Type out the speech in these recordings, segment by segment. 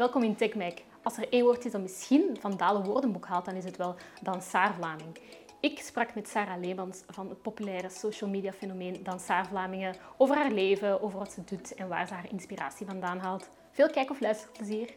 welkom in TechMac. Als er één woord is dat misschien van Dalen woordenboek haalt, dan is het wel Dansaar Vlaming. Ik sprak met Sarah Leemans van het populaire social media fenomeen Dansaar Vlamingen over haar leven, over wat ze doet en waar ze haar inspiratie vandaan haalt. Veel kijk- of luisterplezier.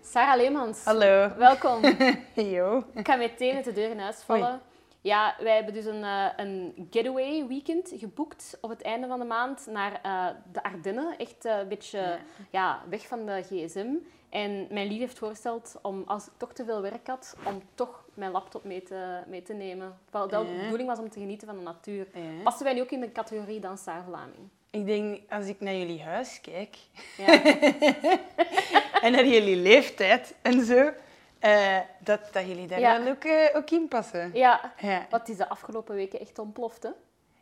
Sarah Leemans. Hallo. Welkom. Yo. Ik ga meteen met de deur in huis vallen. Ja, wij hebben dus een, uh, een getaway weekend geboekt op het einde van de maand naar uh, de Ardennen. Echt uh, een beetje ja. ja. weg van de gsm. En mijn lief heeft voorgesteld om, als ik toch te veel werk had, om toch mijn laptop mee te, mee te nemen. Terwijl dat de bedoeling was om te genieten van de natuur. Ja. Passen wij nu ook in de categorie Dansaar Vlaming? Ik denk, als ik naar jullie huis kijk ja. en naar jullie leeftijd en zo, uh, dat, dat jullie daar Ja. wel ook, uh, ook in passen. Ja, Ja. wat is de afgelopen weken echt ontploft, hè?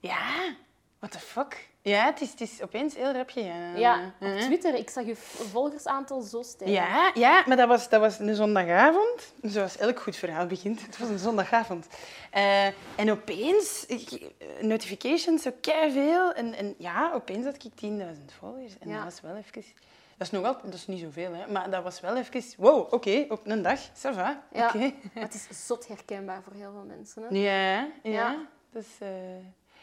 Ja, what the fuck? Ja, het is, het is opeens heel rap gegaan. Ja, op. Twitter. Ik zag je volgersaantal zo stijgen. Ja, ja, maar dat was, dat was een zondagavond. Zoals elk goed verhaal begint. Het was een zondagavond. Eh, en opeens, ik- notifications, zo veel. En, en ja, opeens had ik 10.000 volgers. En Ja. dat was wel even... Dat is, nog wel, dat is niet zoveel, hè. Maar dat was wel even... Wow, oké, op een dag. Ça va, Ja. Maar het is zot herkenbaar voor heel veel mensen. Hè? Ja, ja. Ja. Is...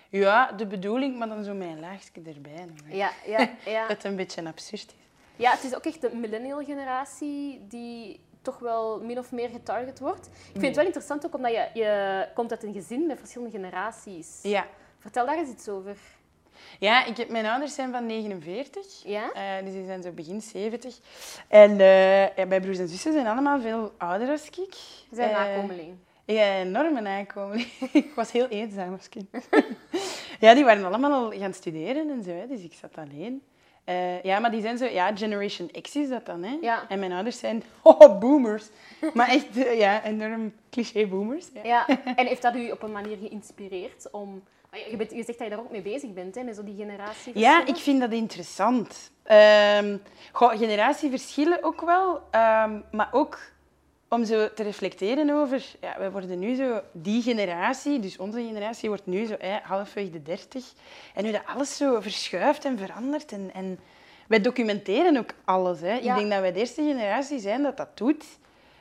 ja, de bedoeling, maar dan zo mijn laagje erbij. Ja, ja, ja. Dat het een beetje absurd is. ja, het is ook echt de millennial generatie die toch wel min of meer getarget wordt. Ik vind het wel interessant ook omdat je, je komt uit een gezin met verschillende generaties. Ja. Vertel daar eens iets over. Ja, ik heb, mijn ouders zijn van 49. Ja? Eh, dus die zijn zo begin 70. En eh, ja, mijn broers en zussen zijn allemaal veel ouder als ik. Je bent Eh, nakomeling. Ja, een enorme nakomeling. ik was heel eenzaam als kind. ja, die waren allemaal al gaan studeren en zo, hè, dus ik zat alleen. Eh, ja, maar die zijn zo... Ja, Generation X is dat dan, hè. Ja. En mijn ouders zijn... Oh, boomers. Maar echt, eh, ja, enorm cliché boomers. Ja. Ja. En heeft dat u op een manier geïnspireerd om... Je, bent, je zegt dat je daar ook mee bezig bent, hè, met zo die generatie. Ja, ik vind dat interessant. Goh, generatieverschillen ook wel, ehm, maar ook om zo te reflecteren over... Ja, wij worden nu zo... Die generatie, dus onze generatie, wordt nu zo eh, halfweg de dertig. En nu dat alles zo verschuift en verandert. En, en wij documenteren ook alles. Hè. Ja. Ik denk dat wij de eerste generatie zijn dat dat doet.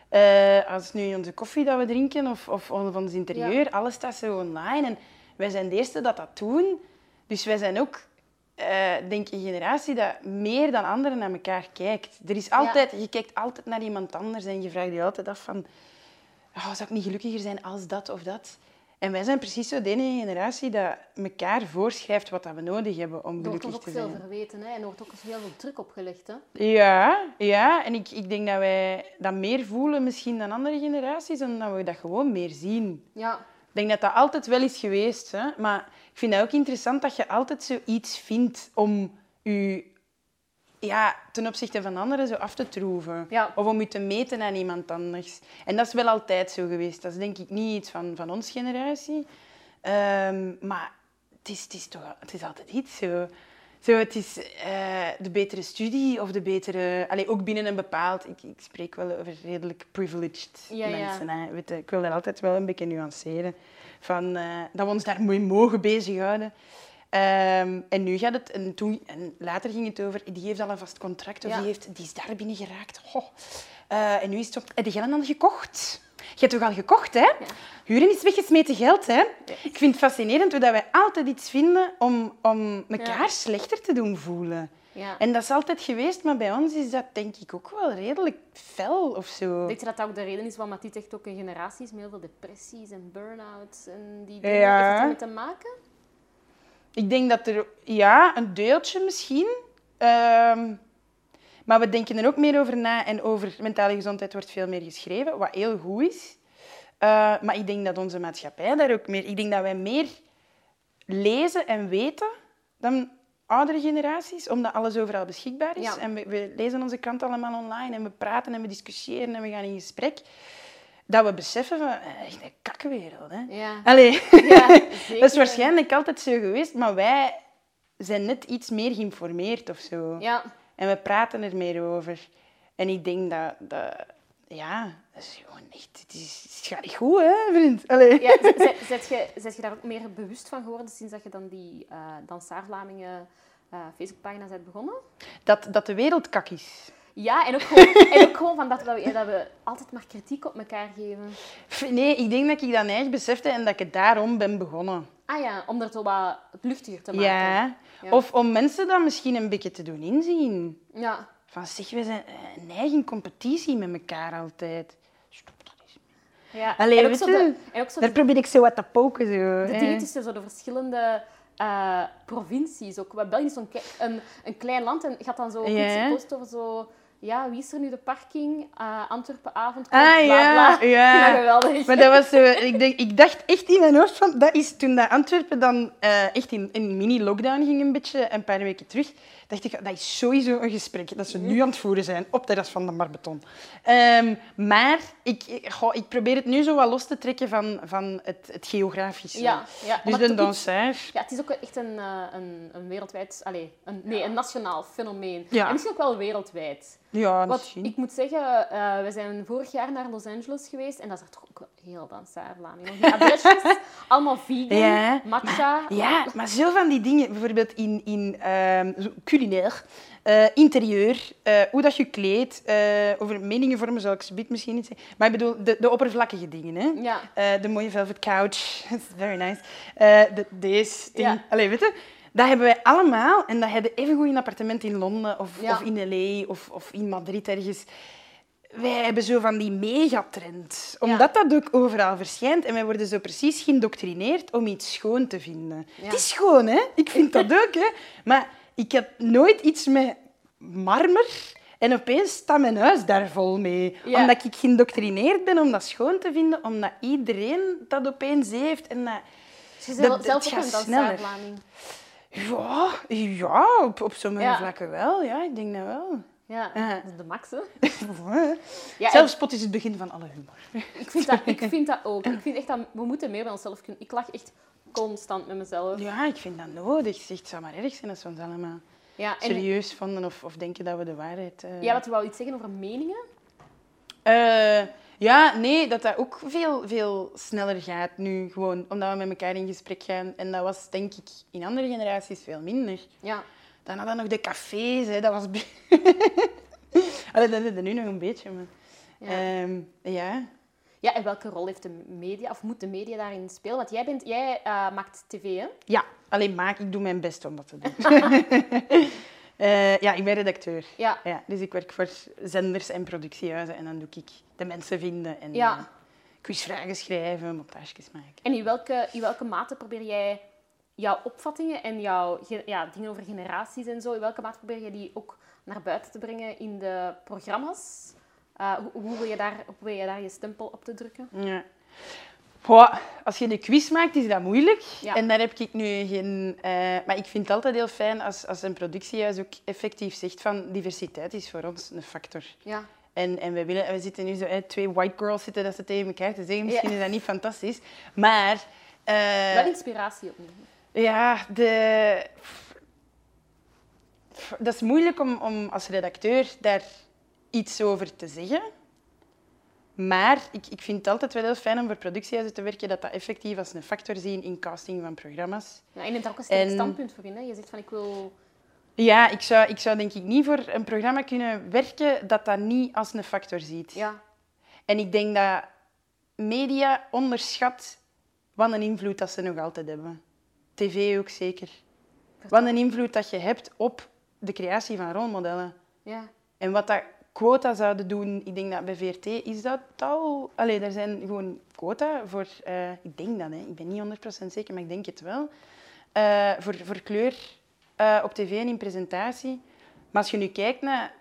Eh, als nu onze koffie dat we drinken of, of ons interieur, alles staat zo online. En wij zijn de eerste dat dat doen. Dus wij zijn ook, eh, denk een generatie dat meer dan anderen naar elkaar kijkt. Er is altijd, Je kijkt altijd naar iemand anders en je vraagt je altijd af van... Oh, zou ik niet gelukkiger zijn als dat of dat? En wij zijn precies zo de enige generatie dat elkaar voorschrijft wat dat we nodig hebben om Er wordt gelukkig ons ook te veel zijn. verweten hè? en er wordt ook heel veel druk opgelegd. Hè? Ja, ja. en ik, ik denk dat wij dat meer voelen misschien dan andere generaties, omdat we dat gewoon meer zien. Ja. Ik denk dat dat altijd wel is geweest. Hè? Maar ik vind het ook interessant dat je altijd zoiets vindt om je ja, ten opzichte van anderen zo af te troeven. Ja. Of om je te meten aan iemand anders. En dat is wel altijd zo geweest. Dat is denk ik niet iets van, van onze generatie. Ehm, maar het is, het, is toch, het is altijd iets zo. Zo, het is eh, de betere studie of de betere... Allee, ook binnen een bepaald... Ik, ik spreek wel over redelijk privileged Ja, ja. mensen. Hè. Weet ik wil dat altijd wel een beetje nuanceren. Van, eh, dat we ons daar mee mogen bezighouden. Ehm, en nu gaat het... En, toen, en later ging het over... Die heeft al een vast contract. Of Ja. die, heeft, die is daar binnen geraakt. Goh. Eh, en nu is het... Op, heb dan gekocht? Je hebt toch al gekocht, hè? Huren is weggesmeten geld, hè? Ik vind het fascinerend hoe dat wij altijd iets vinden om, om elkaar Ja. slechter te doen voelen. Ja. En dat is altijd geweest, maar bij ons is dat denk ik ook wel redelijk fel of zo. Denk je dat dat ook de reden is waarom dit echt ook een generatie is met heel veel depressies en burn-outs en die dingen? Ja. Heeft het ermee te maken? Ik denk dat er, ja, een deeltje misschien. Ehm, maar we denken er ook meer over na en over mentale gezondheid wordt veel meer geschreven, wat heel goed is. Eh, maar ik denk dat onze maatschappij daar ook meer... Ik denk dat wij meer lezen en weten dan oudere generaties, omdat alles overal beschikbaar is. Ja. En we, we lezen onze krant allemaal online en we praten en we discussiëren en we gaan in gesprek. Dat we beseffen van, eh, echt een kakwereld. Hè? Ja. Allee. Ja, Dat is waarschijnlijk altijd zo geweest, maar wij zijn net iets meer geïnformeerd of zo. Ja. En we praten er meer over. En ik denk dat, dat ja, dat is gewoon echt, het, is, het gaat niet goed, hè, vriend? Allee. Ja, zet je, zet je daar ook meer bewust van geworden sinds dat je dan die eh Dansaar Vlamingen eh Facebookpagina bent begonnen? Dat, dat de wereld kak is. Ja, en ook gewoon, en ook gewoon van dat, we, dat we altijd maar kritiek op elkaar geven. Nee, ik denk dat ik dat echt besefte en dat ik daarom ben begonnen. Ah ja, om er zo wat luchtiger te maken. Ja. Ja. Of om mensen dat misschien een beetje te doen inzien. Ja. Van zeg, we zijn eh, een eigen competitie met elkaar altijd. Stop dat eens. ja. Allee, en, ook zo de, en ook zo Daar de, probeer ik zo wat te poken. Zo. de dingen tussen zo de verschillende eh, provincies. Ook. België is zo'n een, een klein land en had dan zo Ja. iets over zo... Ja, wie is er nu de parking? Eh Antwerpenavond. Ah, bla, ja, bla. ja. Dat geweldig. Maar dat was zo, ik, denk, ik dacht echt in mijn hoofd van, dat is toen dat Antwerpen dan eh, echt in, in mini-lockdown ging een beetje, een paar weken terug, dacht ik, dat is sowieso een gesprek dat ze nu aan het voeren zijn op de rest van de Marbeton. Ehm, maar ik, goh, ik probeer het nu zo wat los te trekken van, van het, het geografische. Ja, ja. Dus de iets- dansaar... Ja, het is ook echt een, eh, een, een wereldwijd... Allez, een, nee, een nationaal fenomeen. Ja. En misschien ook wel wereldwijd. Ja, misschien. ik moet zeggen, eh, we zijn vorig jaar naar Los Angeles geweest en dat is er toch ook heel dansaar Vlamingen. Die adresjes, allemaal vegan, Ja, matcha. Ja, maar zo van die dingen, bijvoorbeeld in, in zo culinair, eh, interieur, eh, hoe dat je kleedt, eh, over meningen vormen zal ik subiet misschien niet zeggen. Maar ik bedoel, de, de oppervlakkige dingen. Hè? Ja. De mooie velvet couch, that's very nice. De, deze ding. Ja. Allee, weet je, dat hebben wij allemaal. En dat hebben even goed in een appartement in Londen of, Ja. of in L.A. Of, of in Madrid ergens. Wij hebben zo van die megatrend. Omdat dat ook overal verschijnt. En wij worden zo precies geïndoctrineerd om iets schoon te vinden. Ja. Het is schoon, hè? Ik vind dat ook, hè? Maar ik heb nooit iets met marmer. En opeens staat mijn huis daar vol mee. Ja. Omdat ik geïndoctrineerd ben om dat schoon te vinden. Omdat iedereen dat opeens heeft. En dat... Je Dat- zelf ook een. Ja, ja op, op sommige vlakken wel. Ja, ik denk dat wel. Ja, Ja. dat is de max, hè. Ja, Zelfspot is het begin van alle humor. ik, vind dat, ik vind dat ook. Ik vind echt dat we moeten meer van onszelf kunnen. Ik lach echt constant met mezelf. Ja, ik vind dat nodig. Zeg, Het zou maar erg zijn als we ons allemaal Ja, en, serieus vonden of, of denken dat we de waarheid... eh, ja, wat je wou iets zeggen over meningen? Eh, ja, nee, dat dat ook veel, veel sneller gaat nu. Gewoon omdat we met elkaar in gesprek gaan. En dat was, denk ik, in andere generaties veel minder. Ja. Dan hadden we nog de cafés, hè. dat was... Allee, dat is nu nog een beetje, maar... Ja. Ehm, ja. Ja, en welke rol heeft de media, of moet de media daarin spelen? Want jij, bent, jij eh, maakt tv, hè? Ja, alleen maak, ik doe mijn best om dat te doen. Eh, ja, ik ben redacteur. Ja. Ja, dus ik werk voor zenders en productiehuizen en dan doe ik de mensen vinden en Ja. eh, quizvragen schrijven, montages maken. En in welke, in welke mate probeer jij jouw opvattingen en jouw ja, dingen over generaties en zo, in welke mate probeer je die ook naar buiten te brengen in de programma's? Eh, hoe, hoe wil je daar, hoe probeer je daar je stempel op te drukken? Ja. Goh, als je een quiz maakt, is dat moeilijk. Ja. En daar heb ik nu geen... eh, maar ik vind het altijd heel fijn als, als een productiehuis ook effectief zegt van diversiteit is voor ons een factor. Ja. En, en we, willen, we zitten nu zo, hè, twee white girls zitten dat ze tegen elkaar te zeggen. Misschien Ja. is dat niet fantastisch. Maar... eh, Wel inspiratie opnieuw. Ja, de... dat is moeilijk om, om als redacteur daar iets over te zeggen. Maar ik, ik vind het altijd wel heel fijn om voor productiehuizen te werken dat dat effectief als een factor zien in casting van programma's. Ja, en je daar ook een sterk En- standpunt voor. Hè? Je zegt van, ik wil... Ja, ik zou, ik zou denk ik niet voor een programma kunnen werken dat dat niet als een factor ziet. Ja, En ik denk dat media onderschat wat een invloed dat ze nog altijd hebben. TV ook zeker. Wat een invloed dat je hebt op de creatie van rolmodellen. ja. En wat dat quota zouden doen, ik denk dat bij VRT is dat al... Allee, er zijn gewoon quota voor... eh, ik denk dat, hè. ik ben niet 100% zeker, maar ik denk het wel. Eh, voor, voor kleur eh, op tv en in presentatie. Maar als je nu kijkt naar...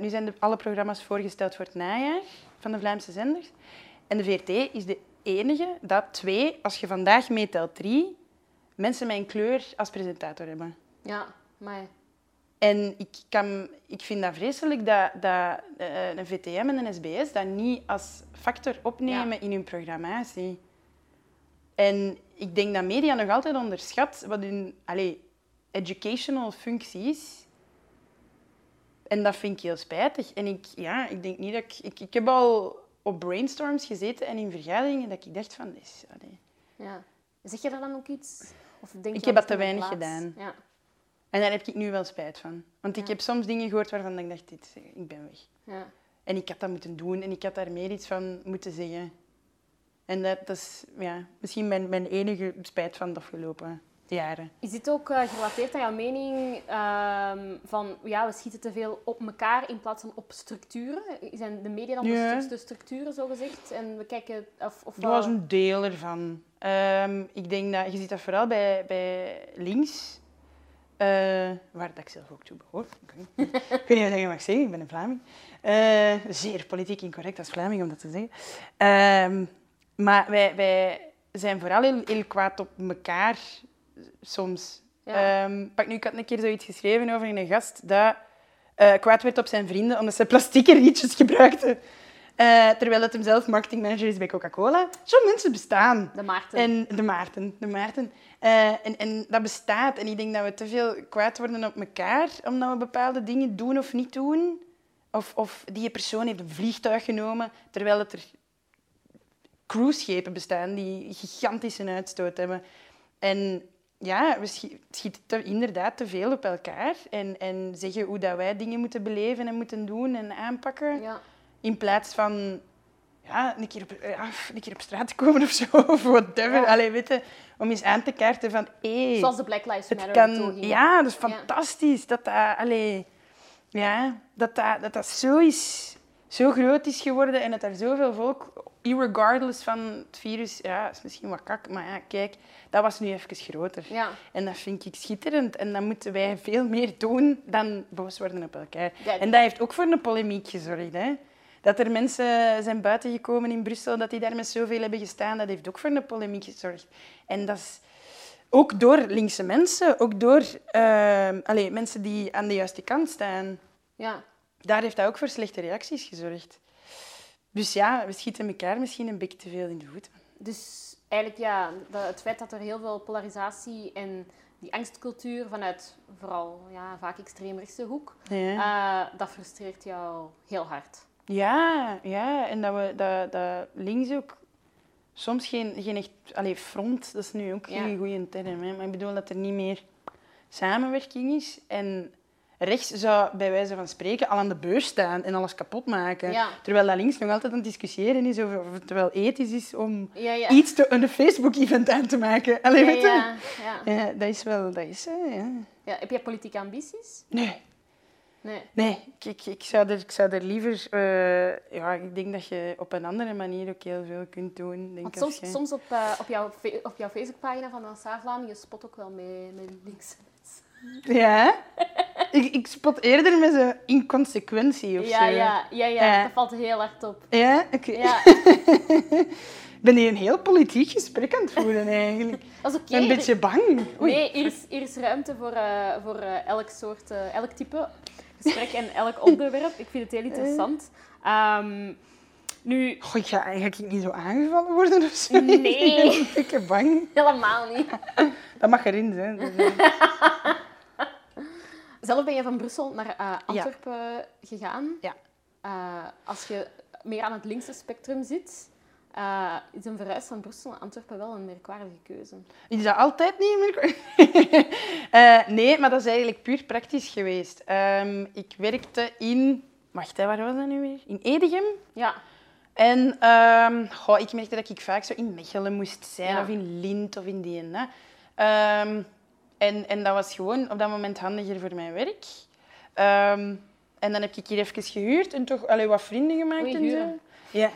nu zijn de, alle programma's voorgesteld voor het najaar van de Vlaamse zenders. En de VRT is de enige dat twee, als je vandaag meetelt drie, mensen een kleur als presentator hebben. Ja, maar... En ik, kan, ik vind dat vreselijk dat, dat eh, een VTM en een SBS dat niet als factor opnemen in hun programmatie. En ik denk dat media nog altijd onderschat wat hun allee, educational functie is. En dat vind ik heel spijtig. En ik, ja, ik denk niet dat ik, ik... Ik heb al op brainstorms gezeten en in vergaderingen dat ik dacht van... Is, Ja. Zeg je daar dan ook iets? Of denk Ik heb dat te in weinig plaats? gedaan. Ja. En daar heb ik nu wel spijt van. Want ik Ja. heb soms dingen gehoord waarvan ik dacht, dit, ik ben weg. Ja. En ik had dat moeten doen en ik had daar meer iets van moeten zeggen. En dat, dat is ja, misschien mijn, mijn enige spijt van de afgelopen jaren. Is dit ook eh, gerelateerd aan jouw mening ehm, van ja, we schieten te veel op elkaar in plaats van op structuren? Zijn de media dan de Ja. stu- de structuren zo gezegd? En we kijken of, of Dat was een deel ervan. Ehm, ik denk dat je ziet dat vooral bij, bij links, eh, waar dat ik zelf ook toe behoor. Oké. ik weet niet wat je mag zeggen, ik ben een Vlaming. Eh, zeer politiek incorrect als Vlaming om dat te zeggen. Ehm, maar wij, wij zijn vooral heel, heel kwaad op elkaar soms. Ja. Ehm, pak nu, ik had een keer zoiets geschreven over een gast dat eh, kwaad werd op zijn vrienden omdat ze plastieke rietjes gebruikten. Eh, terwijl het hem zelf marketingmanager is bij Coca-Cola. Zo'n mensen bestaan. de Maarten. En de Maarten. De Maarten. Eh, en, en dat bestaat. En ik denk dat we te veel kwaad worden op elkaar omdat we bepaalde dingen doen of niet doen. Of, of die persoon heeft een vliegtuig genomen, terwijl het er cruiseschepen bestaan die gigantische uitstoot hebben. En ja, we schi- schieten te- inderdaad te veel op elkaar en, en zeggen hoe dat wij dingen moeten beleven en moeten doen en aanpakken. ja. In plaats van ja, een, keer op, ja, een keer op straat te komen of zo, of whatever. Ja. Allee, weet je, om eens aan te kaarten van... Hey, Zoals de Black Lives Matter kan, ja, dat is fantastisch. Dat dat, allee, ja, dat, dat, dat dat zo, is, zo groot is geworden en dat er zoveel volk, irregardless van het virus, ja, is misschien wat kak, maar ja, kijk, dat was nu even groter. Ja. En dat vind ik schitterend. En dan moeten wij veel meer doen dan boos worden op elkaar. Ja. En dat heeft ook voor een polemiek gezorgd. Hè? Dat er mensen zijn buitengekomen in Brussel, dat die daar met zoveel hebben gestaan, dat heeft ook voor een polemiek gezorgd. En dat is ook door linkse mensen, ook door ehm, allee, mensen die aan de juiste kant staan. ja. Daar heeft dat ook voor slechte reacties gezorgd. Dus ja, we schieten elkaar misschien een beetje te veel in de voeten. Dus eigenlijk ja, het feit dat er heel veel polarisatie en die angstcultuur vanuit vooral ja, vaak extreemrechtse hoek, Ja. eh, dat frustreert jou heel hard. Ja, ja, en dat, we, dat, dat links ook soms geen, geen echt... Allee, front, dat is nu ook Ja. geen goede term, hè, maar ik bedoel dat er niet meer samenwerking is. En rechts zou bij wijze van spreken al aan de beurs staan en alles kapot maken. Ja. Terwijl dat links nog altijd aan het discussiëren is over of het wel ethisch is om Ja, ja. iets te, een Facebook-event aan te maken. Allee, weet je? ja, ja. Ja, dat is wel... Dat is, hè, ja. Heb jij politieke ambities? Nee, Nee. Nee, ik, ik, ik, zou er, ik zou er liever... eh, ja, ik denk dat je op een andere manier ook heel veel kunt doen. Denk Want soms, je- soms op, eh, op, jouw, op jouw Facebookpagina van Dansa Vlamingen spot ook wel mee met links. Ja? ik, ik spot eerder met zo'n inconsequentie of Ja, zo. ja, ja, ja, Ja. dat valt heel hard op. Ja? Oké. Ja, Ik ben hier een heel politiek gesprek aan het voeren eigenlijk. dat is oké. een beetje bang. Oei. Nee, hier is, hier is ruimte voor, eh, voor eh, elk soort, eh, elk type gesprek en elk onderwerp. Ik vind het heel interessant. Ehm, nu, Goh, ik ga eigenlijk niet zo aangevallen worden of zo. Nee. Ik ben bang. helemaal niet. Dat mag erin zijn. Zelf ben je van Brussel naar eh, Antwerpen gegaan. Ja. Eh, als je meer aan het linkse spectrum zit, eh, is een verhuis van Brussel naar Antwerpen wel een merkwaardige keuze. Is dat altijd niet? Eh, nee, maar dat is eigenlijk puur praktisch geweest. Ehm, ik werkte in... Wacht, hè, waar was dat nu weer? In Edegem. Ja, En ehm, goh, ik merkte dat ik vaak zo in Mechelen moest zijn, Ja. of in Lint, of in die. En, en dat was gewoon op dat moment handiger voor mijn werk. Ehm, en dan heb ik hier even gehuurd en toch allee, wat vrienden gemaakt Oei, en zo. Ja.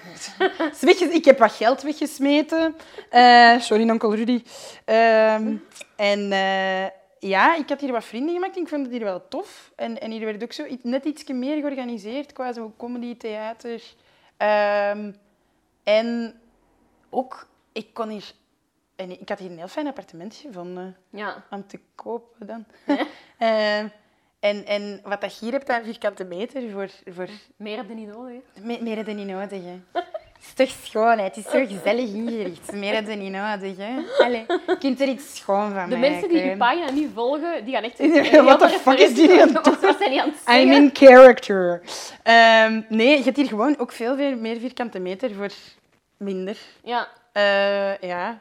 Ik heb wat geld weggesmeten. Eh, sorry, onkel Rudy. Ehm, en eh, ja, ik had hier wat vrienden gemaakt en ik vond het hier wel tof. En, en hier werd ook zo net iets meer georganiseerd qua zo comedy, theater. Ehm, en ook, ik kon hier... En ik had hier een heel fijn appartement gevonden ja. om te kopen dan. Ehm, en, en wat dat je hier hebt aan vierkante meter, voor, voor meer heb je niet nodig. me- meer heb je niet nodig. Hè. Het is toch schoon, hè? het is zo gezellig ingericht. Meer heb je niet nodig. Hè. Allee, je kunt er iets schoon van De maken. mensen die je pagina niet volgen, die gaan echt... What the fuck is die aan het doen? Wat I'm in character. Ehm, nee, je hebt hier gewoon ook veel veel meer vierkante meter voor minder. Ja, Eh, ja.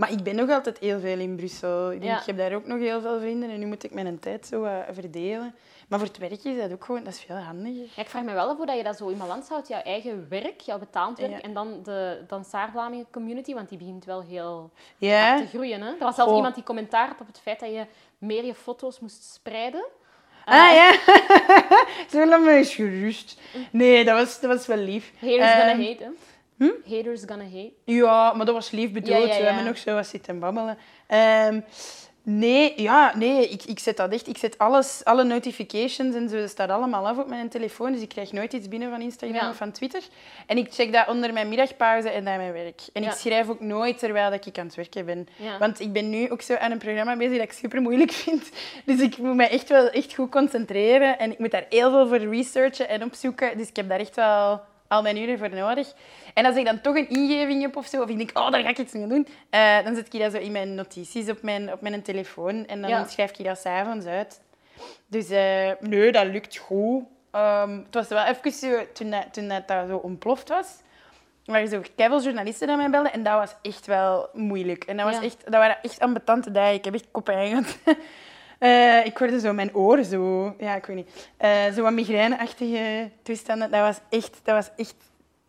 Maar ik ben nog altijd heel veel in Brussel. Ik, denk, Ja. ik heb daar ook nog heel veel vrienden en nu moet ik mijn tijd zo eh, verdelen. Maar voor het werk is dat ook gewoon, dat is veel handiger. Ja, ik vraag me wel af hoe dat je dat zo in balans houdt. Jouw eigen werk, jouw betaald werk Ja. en dan de Dansaar community, want die begint wel heel Ja, hard te groeien. Hè? Er was zelfs Oh. iemand die commentaar had op het feit dat je meer je foto's moest spreiden. ah ja. Zo laat me eens gerust. Nee, dat was, dat was wel lief. Haters gonna Ehm, hate, hè? Haters gonna hate. Ja, maar dat was lief bedoeld. Ja, ja, We hebben nog zo wat zitten babbelen. Ehm, nee, ja, nee ik, ik zet dat echt. Ik zet alles, alle notifications en zo, dat staat allemaal af op mijn telefoon. Dus ik krijg nooit iets binnen van Instagram Ja. of van Twitter. En ik check dat onder mijn middagpauze en na mijn werk. En Ja. ik schrijf ook nooit terwijl dat ik aan het werken ben. Ja. Want ik ben nu ook zo aan een programma bezig dat ik super moeilijk vind. Dus ik moet me echt wel echt goed concentreren. En ik moet daar heel veel voor researchen en opzoeken. Dus ik heb daar echt wel al mijn uren voor nodig. En als ik dan toch een ingeving heb of zo, of ik denk, oh, daar ga ik iets mee doen, eh, dan zet ik dat zo in mijn notities op mijn, op mijn telefoon. En dan Ja. schrijf ik dat s'avonds uit. Dus eh, nee, dat lukt goed. Ehm, het was wel even zo, toen, dat, toen dat, dat zo ontploft was, waren zo keiveel journalisten mij belden en dat was echt wel moeilijk. En dat, was Ja. echt, dat waren echt ambetante dagen. Ik heb echt koppijn gehad. Eh, ik hoorde zo mijn oren zo, ja, ik weet niet, eh, zo wat migraineachtige toestanden. Dat was echt, dat was echt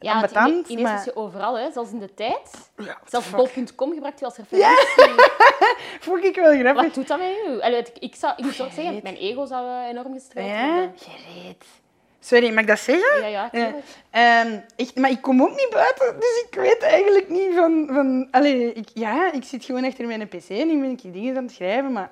Ja, ambetant. ine- ineens maar... is je overal, hè? zelfs in de tijd. Ja, Zelfs bol.com gebruikt je als referentie. Vond ik wel grappig. Wat doet dat met u? Allee, ik, ik, zou, ik moet ook zeggen, mijn ego zou eh, enorm gestreld Ja, worden. gereed. Sorry, mag ik dat zeggen? Ja, ja, Ja. Ehm, echt, maar ik kom ook niet buiten, dus ik weet eigenlijk niet van... van allee, ik, ja, ik zit gewoon achter mijn pc en nu ben ik dingen aan het schrijven, maar...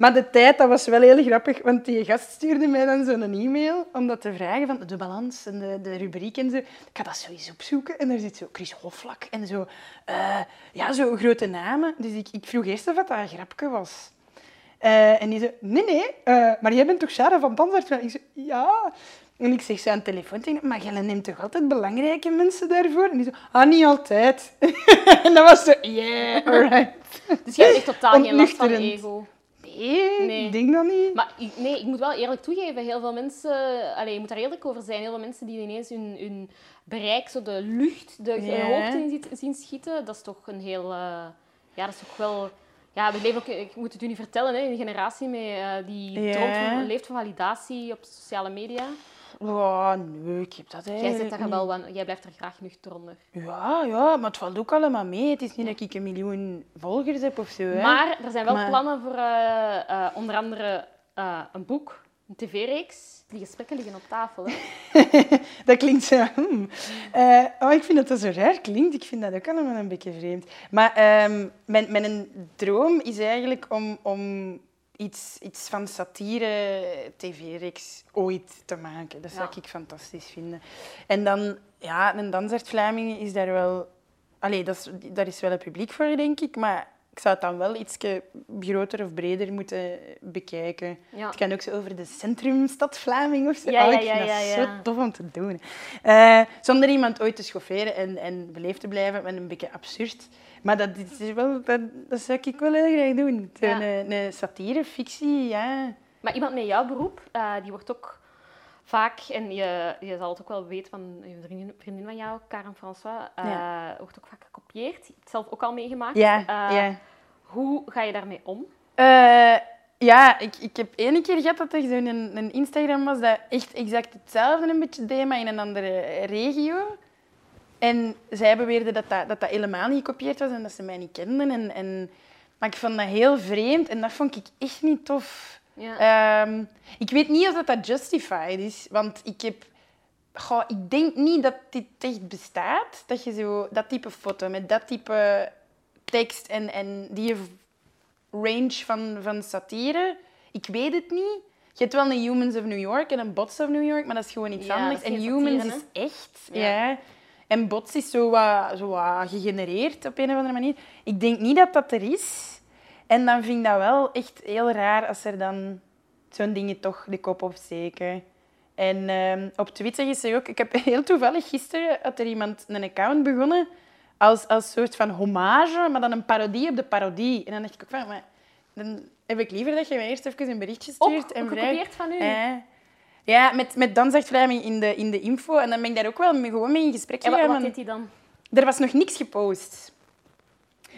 Maar de tijd, dat was wel heel grappig, want die gast stuurde mij dan zo'n e-mail om dat te vragen van de balans en de, de rubriek en zo. Ik ga dat sowieso opzoeken en daar zit zo Chris Hoflak en zo, eh, ja, zo grote namen. Dus ik, ik vroeg eerst of dat een grapje was. Eh, en die zei, nee, nee, eh, maar jij bent toch Sarah van Tandarts? Ik zei, ja. En ik zeg zo aan de telefoon tegen maar jij neemt toch altijd belangrijke mensen daarvoor? En die zei, ah, niet altijd. en dat was zo, yeah, alright. Dus jij hebt echt totaal geen last van ego. Nee, Nee. ik denk dat niet. Maar ik, nee, ik moet wel eerlijk toegeven, heel veel mensen... Allee, je moet daar eerlijk over zijn. Heel veel mensen die ineens hun, hun bereik, zo de lucht, de Ja. hoogte in zien schieten, dat is toch een heel... eh, ja, dat is toch wel... Ja, we leven ook, ik moet het u niet vertellen, hè, een generatie mee, eh, die Ja. leeft van validatie op sociale media. Oh, nee, ik heb dat Jij, eigenlijk zit daar niet. wel, jij blijft er graag nuchter onder. Ja, ja, maar het valt ook allemaal mee. Het is niet dat ik een miljoen volgers heb of zo. Hè. Maar er zijn wel Maar- plannen voor eh, eh, onder andere eh, een boek, een tv-reeks. Die gesprekken liggen op tafel. Hè. dat klinkt zo... hmm. Eh, oh, ik vind dat dat zo raar klinkt. Ik vind dat ook allemaal een beetje vreemd. Maar ehm, mijn, mijn droom is eigenlijk om, om iets, iets van satire tv-reeks ooit te maken. Dat zou Ja. ik fantastisch vinden. En dan, ja, een Dansaert Vlamingen is daar wel... Allee, dat is, daar is wel een publiek voor, denk ik. Maar ik zou het dan wel iets groter of breder moeten bekijken. Ja. Het kan ook zo over de centrumstad Vlaming of zo. Ja, Oh, ja, ik vind dat zo tof om te doen. Eh, zonder iemand ooit te schofferen en, en beleefd te blijven met een beetje absurd. Maar dat, is wel, dat, dat zou ik wel heel graag doen. Ja. een, een satire, fictie, ja. Maar iemand met jouw beroep, eh, die wordt ook vaak, en je, je zal het ook wel weten van een vriendin, vriendin van jou, Karen François, eh, wordt ook vaak gekopieerd. Je hebt het zelf ook al meegemaakt. Ja, Eh, ja. Hoe ga je daarmee om? Ja, ik, ik heb één keer gehad dat er zo'n een, een Instagram was dat echt exact hetzelfde een beetje deed, maar in een andere regio. En zij beweerden dat dat, dat, dat helemaal niet gekopieerd was en dat ze mij niet kenden. En, en, maar ik vond dat heel vreemd en dat vond ik echt niet tof. Ja. Ehm, ik weet niet of dat, dat justified is, want ik heb... Goh, ik denk niet dat dit echt bestaat, dat je zo dat type foto met dat type tekst en, en die range van, van satire. Ik weet het niet. Je hebt wel een Humans of New York en een Bots of New York, maar dat is gewoon iets Ja, anders. En Humans satire, is echt. Ja. Ja. En Bots is zo wat, zo wat gegenereerd op een of andere manier. Ik denk niet dat dat er is. En dan vind ik dat wel echt heel raar als er dan zo'n dingen toch de kop opsteken. En ehm, op Twitter is er ook... Ik heb heel toevallig gisteren had er iemand een account begonnen als, als soort van hommage, maar dan een parodie op de parodie. En dan dacht ik ook van... Maar, dan heb ik liever dat je mij eerst even een berichtje stuurt. Ook en vraagt- gekopieerd van u? Eh, ja, met, met Dan zegt Vlaming in de, in de info. En dan ben ik daar ook wel mee, gewoon mee in gesprek en wat, gegaan. wat deed hij dan? er was nog niks gepost.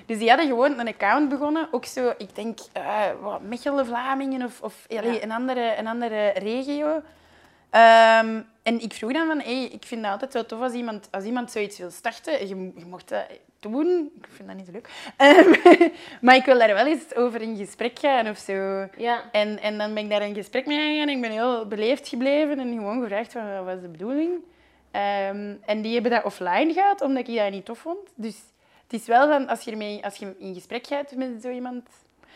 Dus die hadden gewoon een account begonnen. Ook zo, ik denk, eh wat, Mechelen, Vlamingen of, of allee, een, andere, een andere regio. Ehm, en ik vroeg dan van, hey, ik vind het altijd wel tof als iemand, als iemand zoiets wil starten. Je, je mocht dat doen. Ik vind dat niet zo leuk. Ehm, maar ik wil daar wel eens over in gesprek gaan of zo. Ja. En, en dan ben ik daar in gesprek mee gegaan. Ik ben heel beleefd gebleven en gewoon gevraagd van, wat was de bedoeling. Ehm, en die hebben dat offline gehad, omdat ik dat niet tof vond. Dus het is wel van, als je, ermee, als je in gesprek gaat met zo iemand...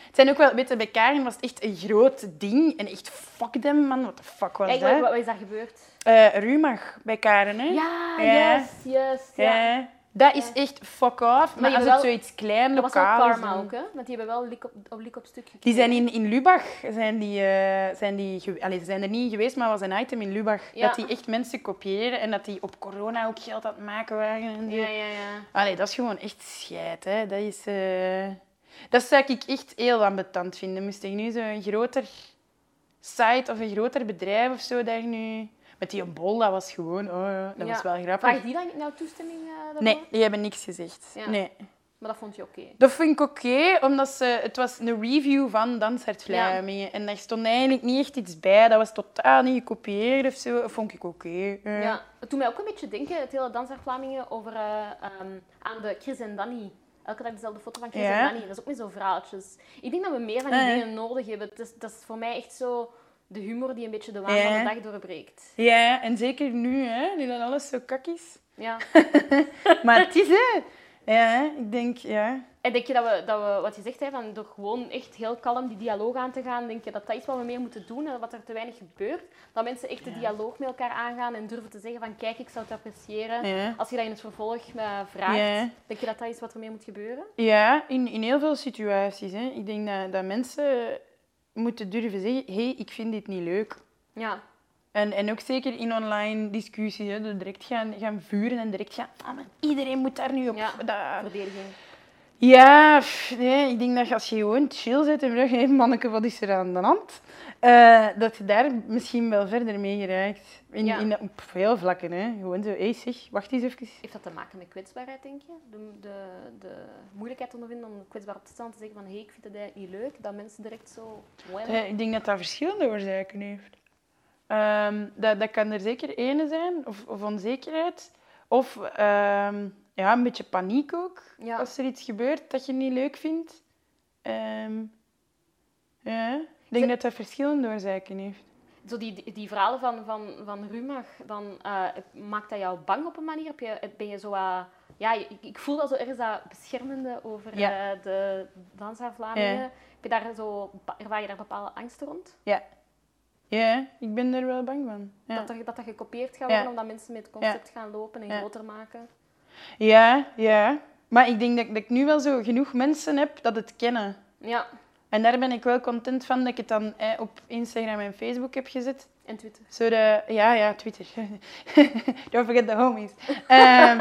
Het zijn ook wel, weet je, bij Karen was het echt een groot ding. En echt, fuck them, man. What the fuck was Kijk, dat? wat, wat is daar gebeurd? Eh, Rumach bij Karen, hè? Ja, Ja. yes, yes. Ja. Ja. Dat is echt fuck off. Maar je als het zoiets klein, Dat was ook lokaal karma ook, hè? Want die hebben wel lik op, op lik op stuk Die zijn in, in Lubach, zijn die, eh, zijn die, allee, ze zijn er niet geweest, maar was een item in Lubach. Ja. Dat die echt mensen kopiëren en dat die op corona ook geld aan het maken waren. En zo. Ja, ja, ja. Allee, dat is gewoon echt scheid. Hè. Dat, is, eh, dat zou ik echt heel ambetant vinden. Moest ik nu zo'n groter site of een groter bedrijf of zo daar nu... Met die bol, dat was gewoon... Oh, dat was wel grappig. Vraag die dan nou toestemming daarvoor? Nee, die hebben niks gezegd. Nee. Maar dat vond je oké. Dat vind ik oké, omdat ze, het was een review van Danshart Vlamingen. En daar stond eigenlijk niet echt iets bij. Dat was totaal niet gekopieerd of zo. Dat vond ik oké. Ja. Het doet mij ook een beetje denken, het hele Dansaar Vlamingen, over, eh, ehm, aan de Chris en Danny. Elke dag dezelfde foto van Chris Ja. en Danny. Dat is ook met zo'n verhaaltjes. Ik denk dat we meer van die dingen nodig hebben. Is, dat is voor mij echt zo de humor die een beetje de waan Ja. van de dag doorbreekt. Ja, en zeker nu, hè, nu dat alles zo kak is. Ja. Maar het is, hè. Ja, ik denk, ja. En denk je dat we, dat we wat je zegt, hè, van door gewoon echt heel kalm die dialoog aan te gaan, denk je dat dat is wat we meer moeten doen en wat er te weinig gebeurt? Dat mensen echt de dialoog met elkaar aangaan en durven te zeggen van kijk, ik zou het appreciëren. Ja. Als je dat in het vervolg me vraagt, Ja. denk je dat dat is wat er meer moet gebeuren? Ja, in, in heel veel situaties. Hè. Ik denk dat, dat mensen moeten durven zeggen, hé, hey, ik vind dit niet leuk. Ja. En, en ook zeker in online discussies, hè, dus direct gaan, gaan vuren en direct gaan... Ah, maar iedereen moet daar nu op... Ja. dat- Verdediging. Ja, pff, nee, ik denk dat als je gewoon chill zit en vraagt, hé, manneke, wat is er aan de hand? Eh, dat je daar misschien wel verder mee geraakt. In, Ja. in, op veel vlakken, hè. Gewoon zo, hé, zeg, wacht eens even. Heeft dat te maken met kwetsbaarheid, denk je? De, de, de moeilijkheid ondervinden om kwetsbaar op te staan te zeggen van hé, ik vind het niet leuk. Dat mensen direct zo... Eh, ik denk dat dat verschillende oorzaken heeft. Ehm, dat, dat kan er zeker ene zijn, of, of onzekerheid. Of ehm, ja, een beetje paniek ook, Ja. als er iets gebeurt dat je niet leuk vindt. Ehm, ja, ik denk dat dat verschillende oorzaken heeft. Zo die, die, verhalen van, van, van Rumach, dan eh, maakt dat jou bang op een manier? Heb je, ben je zo... eh, ja, ik, ik voel al zo ergens dat beschermende over Ja. eh, de Dansa Vlamingen. Ja. Heb je daar zo, ervaar je daar bepaalde angsten rond? Ja. Ja, ik ben er wel bang van. Ja, Dat, er, dat dat gekopieerd gaat worden, omdat mensen met het concept gaan lopen en groter maken? Ja. ja. Maar ik denk dat, dat ik nu wel zo genoeg mensen heb dat het kennen. Ja, En daar ben ik wel content van dat ik het dan eh, op Instagram en Facebook heb gezet. en Twitter. Zodat, ja, ja, Twitter. Don't forget the homies. Eh,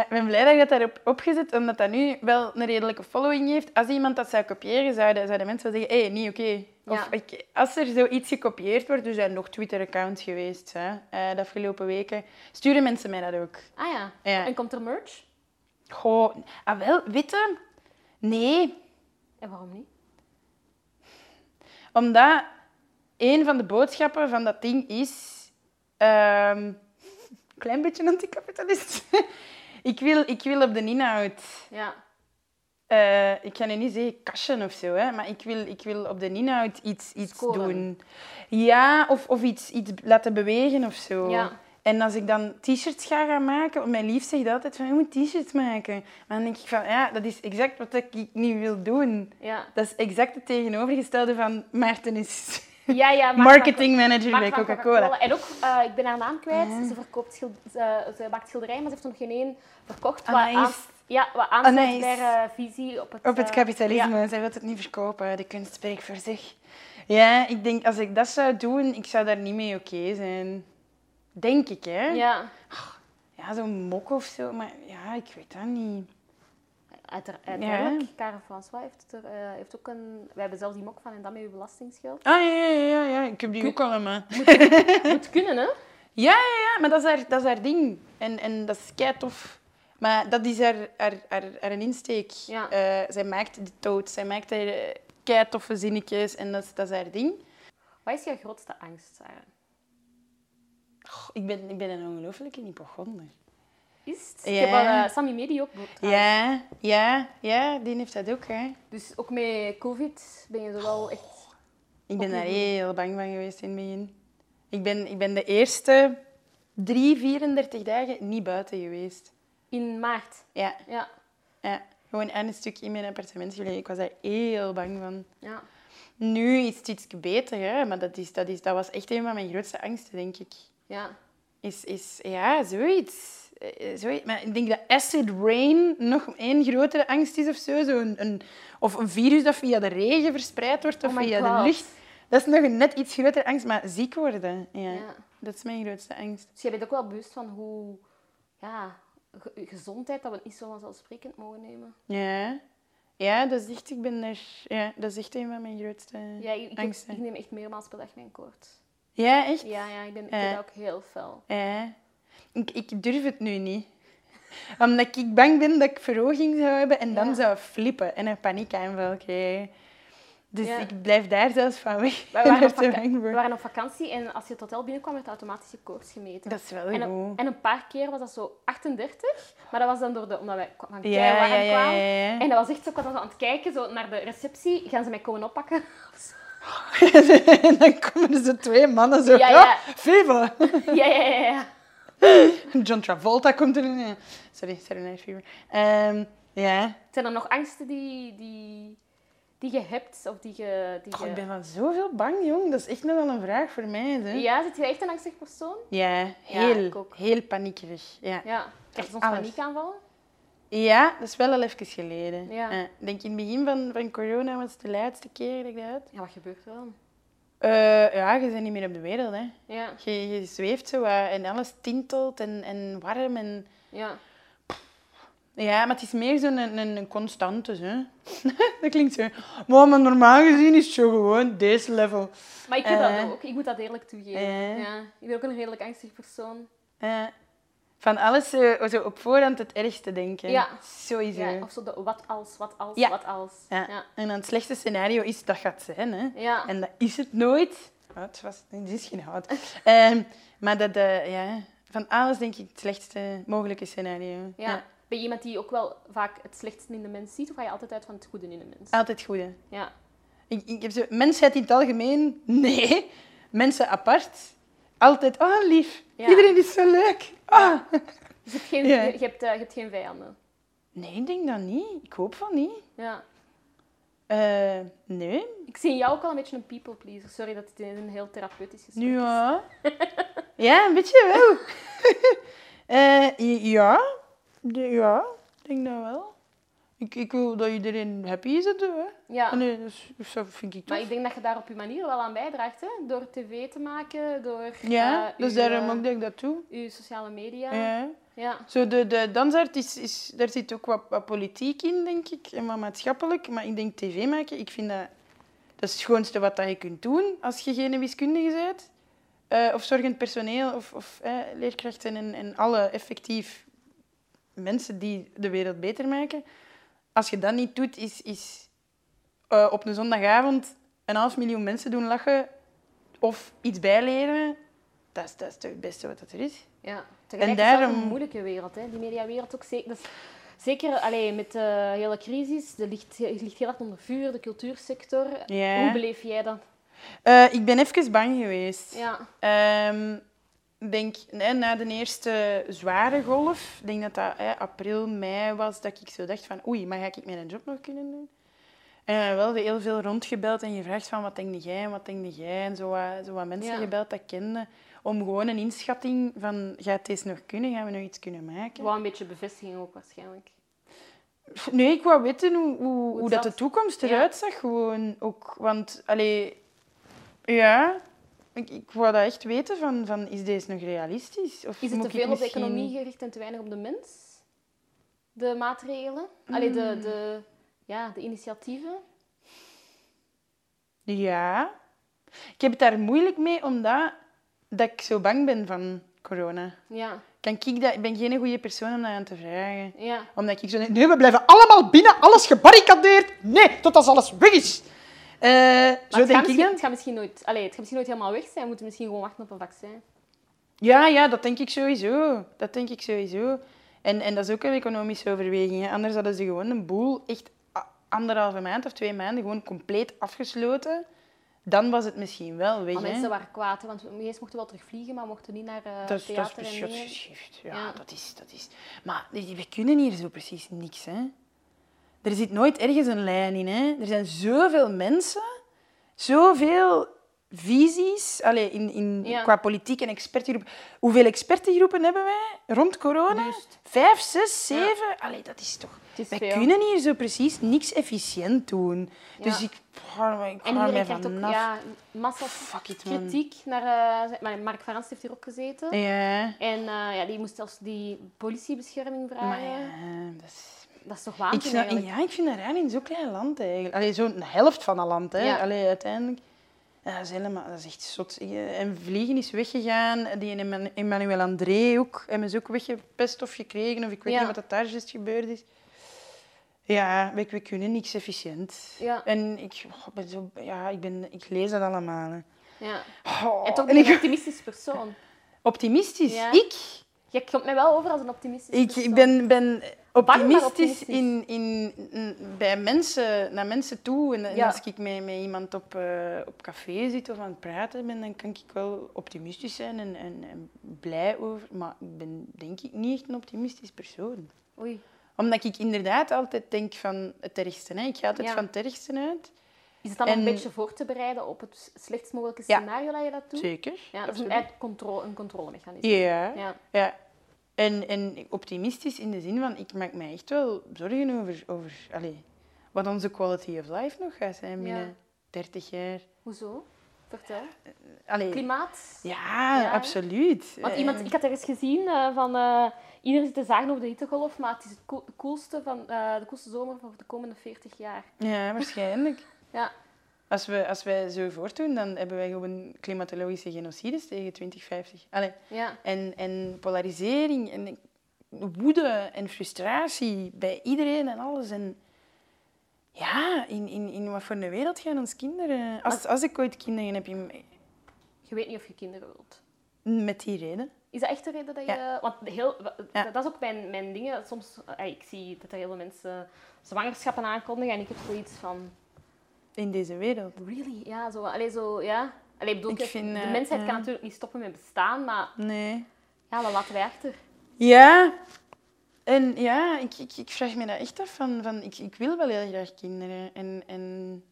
ik ben blij dat ik dat daarop opgezet, omdat dat nu wel een redelijke following heeft. Als iemand dat zou kopiëren, zouden, zouden mensen wel zeggen, hé, niet oké. Of Ja. ik, als er zoiets gekopieerd wordt, er zijn nog Twitter-accounts geweest hè, eh, de afgelopen weken, sturen mensen mij dat ook. Ah ja. Ja. En komt er merch? Goh, ah wel, witte? Nee, En waarom niet? Omdat een van de boodschappen van dat ding is... ehm klein beetje anticapitalist. ik, wil, ik wil op de inhoud... Ja. eh, ik ga nu niet zeggen kassen of zo, hè, maar ik wil, ik wil op de inhoud iets, iets Scoren. doen. Ja, of, of iets, iets laten bewegen of zo. Ja. En als ik dan t-shirts ga gaan maken, want mijn lief zegt altijd van, je moet t-shirts maken. Maar dan denk ik van, ja, dat is exact wat ik niet wil doen. Ja. Dat is exact het tegenovergestelde van Maarten is Ja, ja. Marketing manager bij Coca-Cola. En ook, eh, ik ben haar naam kwijt. Ze, verkoopt ze, ze maakt schilderijen, maar ze heeft er nog geen één verkocht. Wat, aan, ja, wat aansluit bij haar visie op het... Op het eh, kapitalisme, zij wil het niet verkopen, de kunst spreekt voor zich. Ja, ik denk, als ik dat zou doen, ik zou daar niet mee oké zijn. Denk ik, hè? Ja. ja. Ja, zo'n mok of zo, maar ja, ik weet dat niet. Uiter- Uiteindelijk, Karen François heeft, er, eh, heeft ook een... Wij hebben zelfs die mok van en dat met uw belastingsgeld. Ah, ja, ja, ja, ja, ik heb die ook allemaal. Moet kunnen, hè? Ja, ja, ja, maar dat is haar, dat is haar ding. En, en dat is kei tof. Maar dat is haar, haar, haar, haar insteek. Ja. Eh, zij maakt de toad, zij maakt haar uh, kei toffe zinnetjes en dat, is- dat is haar ding. Wat is jouw grootste angst, Sarah? Ik, ben, ik ben een ongelofelijke hypochonder. Is het? Ja. Ik heb al eh, Sammy Medi ook. Ja, ja, ja, die heeft dat ook. Hè. Dus ook met COVID ben je zo wel echt... Ik ben daar heel bang van geweest in het begin. Ik ben, ik ben de eerste drie, 34 dagen niet buiten geweest. In maart. Ja, Ja. ja. gewoon aan een stuk in mijn appartement gelegen. Ik was daar heel bang van. Ja. Nu is het iets beter, hè? maar dat, is, dat, is, dat was echt een van mijn grootste angsten, denk ik. Ja. Is, is ja, zoiets. Eh, zoiets. Maar ik denk dat acid rain nog één grotere angst is of zo. zo een, een, of een virus dat via de regen verspreid wordt of Oh via God. de lucht. Dat is nog een net iets grotere angst, maar ziek worden, ja, Ja. dat is mijn grootste angst. Dus jij bent ook wel bewust van hoe... Ja, ge- gezondheid, dat we niet zo vanzelfsprekend mogen nemen. Ja, ja dat, is echt, ik ben er, ja dat is echt een van mijn grootste Ja, ik, ik, angsten. ik neem echt meermaals per dag mijn koorts. Ja, echt? Ja, ja, ik ben, ik Eh. ben dat ook heel fel. Ja. Ik, ik durf het nu niet. Omdat ik bang ben dat ik verhoging zou hebben en dan Ja. zou flippen en een paniekaanval krijgen. Dus Ja. ik blijf daar zelfs van weg. We waren, op we waren vakantie en als je het hotel binnenkwam, werd automatisch je koorts gemeten. Dat is wel en, een, goed. en een paar keer was dat zo 38, maar dat was dan door de, omdat wij van Ja, warm kwamen. ja. En dat was echt zo, ik was aan het kijken zo naar de receptie, gaan ze mij komen oppakken? en dan komen er twee mannen zo. Ja, Ja, ja, ja, ja, ja. John Travolta komt er. in. Sorry, Saturday Night Fever. Ehm, ja. Zijn er nog angsten die, die, die je hebt? Of die je... Die ik ben van zoveel bang, jong. Dat is echt nog wel een vraag voor mij. Hè. Ja, zit je echt een angstig persoon? Ja, Ja, heel, ook. heel paniekerig. Ja. Ja. Krijg je soms paniekaanvallen? Ja, dat is wel al even geleden. Ja. Ik denk in het begin van, van corona was het de laatste keer dat ik dat had. Ja, wat gebeurt er dan? Eh, ja, je bent niet meer op de wereld. Hè. Ja, Je, je zweeft zo en alles tintelt en, en warm. En... ja. Ja, maar het is meer zo'n een, een, een constante. Hè. dat klinkt zo. Maar, maar normaal gezien is het zo gewoon deze level. Maar ik heb Eh. dat ook. Ik moet dat eerlijk toegeven. Eh. Ja. Ik ben ook een redelijk angstig persoon. Eh, van alles zo op voorhand het ergste denken. Ja. Sowieso. Ja, of zo de wat als, wat als, Ja. wat als. Ja. Ja. En dan het slechtste scenario is dat gaat zijn. Hè. Ja. En dat is het nooit. Hout was het is geen hout. Ehm, maar dat, eh, ja, van alles denk ik het slechtste mogelijke scenario. Ja. Ben je iemand die ook wel vaak het slechtste in de mens ziet? Of ga je altijd uit van het goede in de mens? Altijd goede. Ja. Ik, ik heb zo, mensheid in het algemeen, nee. Mensen apart, altijd, oh lief, Ja. iedereen is zo leuk. Ah. Dus je hebt geen, Ja. je, hebt, eh, je hebt geen vijanden. Nee, ik denk dat niet. Ik hoop van niet. Ja. Eh, nee. Ik zie jou ook wel een beetje een people pleaser. Sorry dat dit een heel therapeutisch gesprek Nu is. ja. ja, een beetje wel. Eh, ja. Ja, ik denk dat wel. Ik, ik wil dat iedereen happy is, doe, hè. Ja. Ah, dat, is, dat vind ik Maar tof. ik denk dat je daar op je manier wel aan bijdraagt. Hè? Door tv te maken, door Ja, dus uw, daarom eh, ook dat ik dat doe. uw sociale media. Ja. Ja. Zo de, de dansart, is, is, daar zit ook wat, wat politiek in, denk ik. En wat maatschappelijk. Maar ik denk tv maken, ik vind dat... Dat is het schoonste wat dat je kunt doen als je geen wiskundige bent. Eh, of zorgend personeel, of, of eh, leerkrachten en, en alle effectief mensen die de wereld beter maken. Als je dat niet doet, is, is eh, op een zondagavond een half miljoen mensen doen lachen of iets bijleren. Dat is, dat is het beste wat dat er is. Ja, tegelijk En is daarom- een moeilijke wereld, hè? die mediawereld ook zeker. Dus zeker allee, met de hele crisis, de ligt, ligt heel hard onder vuur, de cultuursector. Ja. Hoe beleef jij dat? Eh, ik ben even bang geweest. Ja, Ehm, denk, nee, na de eerste zware golf, ik denk dat dat eh, april, mei was, dat ik zo dacht van oei, maar ga ik mijn job nog kunnen doen? En dan wel heel veel rondgebeld en gevraagd van wat denk jij en wat denk jij? En zo wat, zo wat mensen Ja. gebeld dat ik kende. Om gewoon een inschatting van, gaat deze nog kunnen? Gaan we nog iets kunnen maken? wel een beetje bevestiging ook waarschijnlijk. Nee, ik wou weten hoe, hoe, hoe, dat de toekomst eruit zag. Gewoon ook, want, allee, ja, ik, ik wou dat echt weten van, van, is deze nog realistisch? Of Is het te veel op de economie gericht en te weinig op de mens? De maatregelen? Allee, Mm. de, de, ja, de initiatieven? Ja. Ik heb het daar moeilijk mee, omdat dat ik zo bang ben van corona. Ja, kan ik dat, ik ben geen goede persoon om dat aan te vragen. Ja. Omdat ik zo denk, nee, we blijven allemaal binnen, alles gebarricadeerd. Nee, tot als alles weg is. Eh, zo het, denk gaat ik dan. het, gaat misschien nooit, het gaat misschien nooit helemaal weg zijn. We moeten misschien gewoon wachten op een vaccin. Ja, ja, dat denk ik sowieso. Dat denk ik sowieso. En, en dat is ook een economische overweging. Hè. Anders hadden ze gewoon een boel echt anderhalve maand of twee maanden gewoon compleet afgesloten. Dan was het misschien wel. Maar hè. mensen waren kwaad, hè, want we eerst mochten wel terug vliegen, maar mochten niet naar eh Dat is, dat is theater en geschift. Ja, Ja. Dat, is, dat is... Maar we kunnen hier zo precies niks, hè. Er zit nooit ergens een lijn in, hè. Er zijn zoveel mensen, zoveel visies, allee, in, in, Ja. qua politiek en expertgroepen. Hoeveel expertengroepen hebben wij rond corona? Vijf, zes, zeven? Allee, dat is toch... Is Wij veel. kunnen hier zo precies niks efficiënt doen. Dus ik er- ik En er mij krijgt ook ja, massa's it, kritiek naar... maar Mark heeft hier ook gezeten. Ja, En eh, ja, die moest zelfs die politiebescherming vragen. maar ja, dat is... Dat is toch Ik, snap- eigenlijk? ja, ik vind dat raar in zo'n klein land eigenlijk. Allee, zo'n helft van een land, hè. Ja. Allee, uiteindelijk. Ja, dat, is helemaal, dat is echt zot. Ik- En Vliegen is weggegaan. Die Emma- Emmanuel André ook. Hebben ze ook weggepest of gekregen. Of ik weet Ja. niet wat dat daar juist gebeurd is. Ja, we, we kunnen niks efficiënt. Ja. En ik, oh, ben zo, ja, ik, ben, ik lees dat allemaal. Hè. Ja. Oh, En toch en ben je een ik- optimistisch persoon. optimistisch. Ik? Je komt mij wel over als een optimistisch Ik, persoon. ik ben, ben optimistisch, optimistisch. In, in, in- bij mensen, naar mensen toe. En, en Ja. als ik met, met iemand op, eh, op café zit of aan het praten ben, dan kan ik wel optimistisch zijn en, en, en blij over. Maar ik ben denk ik niet echt een optimistisch persoon. Oei. Omdat ik inderdaad altijd denk van het ergste. Hè. Ik ga altijd Ja. van het ergste uit. Is het dan En- een beetje voor te bereiden op het slechtst mogelijke Ja. scenario dat je dat doet? Zeker. Ja, dat is een, een controlemechanisme. Ja. Ja. Ja. En, en optimistisch in de zin van, ik maak me echt wel zorgen over, over allee, wat onze quality of life nog gaat zijn binnen Ja. 30 jaar. Hoezo? Vertel. Allee, Klimaat? ja, Ja. absoluut. Want Eh, iemand, ik had er eens gezien eh, van... eh iedereen zit te zagen over de hittegolf, maar het is het coolste, van, eh, de coolste zomer van de komende 40 jaar. Ja, waarschijnlijk. Ja. Als, we, als wij zo voortdoen, dan hebben wij gewoon klimatologische genocides tegen 2050. Allee, Ja. en, en polarisering en woede en frustratie bij iedereen en alles. En ja, in, in, in wat voor een wereld gaan ons kinderen... Als, als ik ooit kinderen heb, in- Je weet niet of je kinderen wilt. met die reden. Is dat echt de reden dat je... Ja. Want heel, Ja. dat is ook mijn, mijn dingen. Soms, eh, ik zie dat er heel veel mensen zwangerschappen aankondigen en ik heb zoiets van... In deze wereld. Really? Ja, zo... Allee, zo... Ja. Allee, bedoel, Ik vind, de eh, mensheid kan natuurlijk niet stoppen met bestaan, maar Nee. ja, wat laten wij achter? Ja. En ja, ik, ik, ik vraag me dat echt af van... van ik, ik wil wel heel graag kinderen. En, en,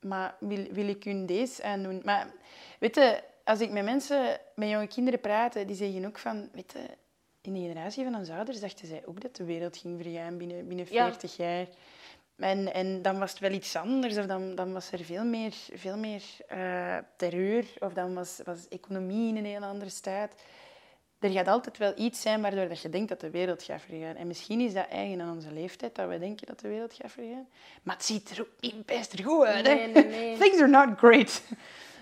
maar wil, wil ik hun deze aandoen? Maar weet je, als ik met mensen, met jonge kinderen praat, die zeggen ook van... Weet je, in de generatie van onze ouders dachten zij ook dat de wereld ging vergaan binnen, binnen Ja. 40 jaar. En, en dan was het wel iets anders, of dan, dan was er veel meer, veel meer eh, terreur, of dan was, was economie in een heel andere staat. Er gaat altijd wel iets zijn waardoor dat je denkt dat de wereld gaat vergaan. En misschien is dat eigen aan onze leeftijd, dat we denken dat de wereld gaat vergaan. Maar het ziet er ook niet best goed uit. hè. Nee, nee, nee. Things are not great.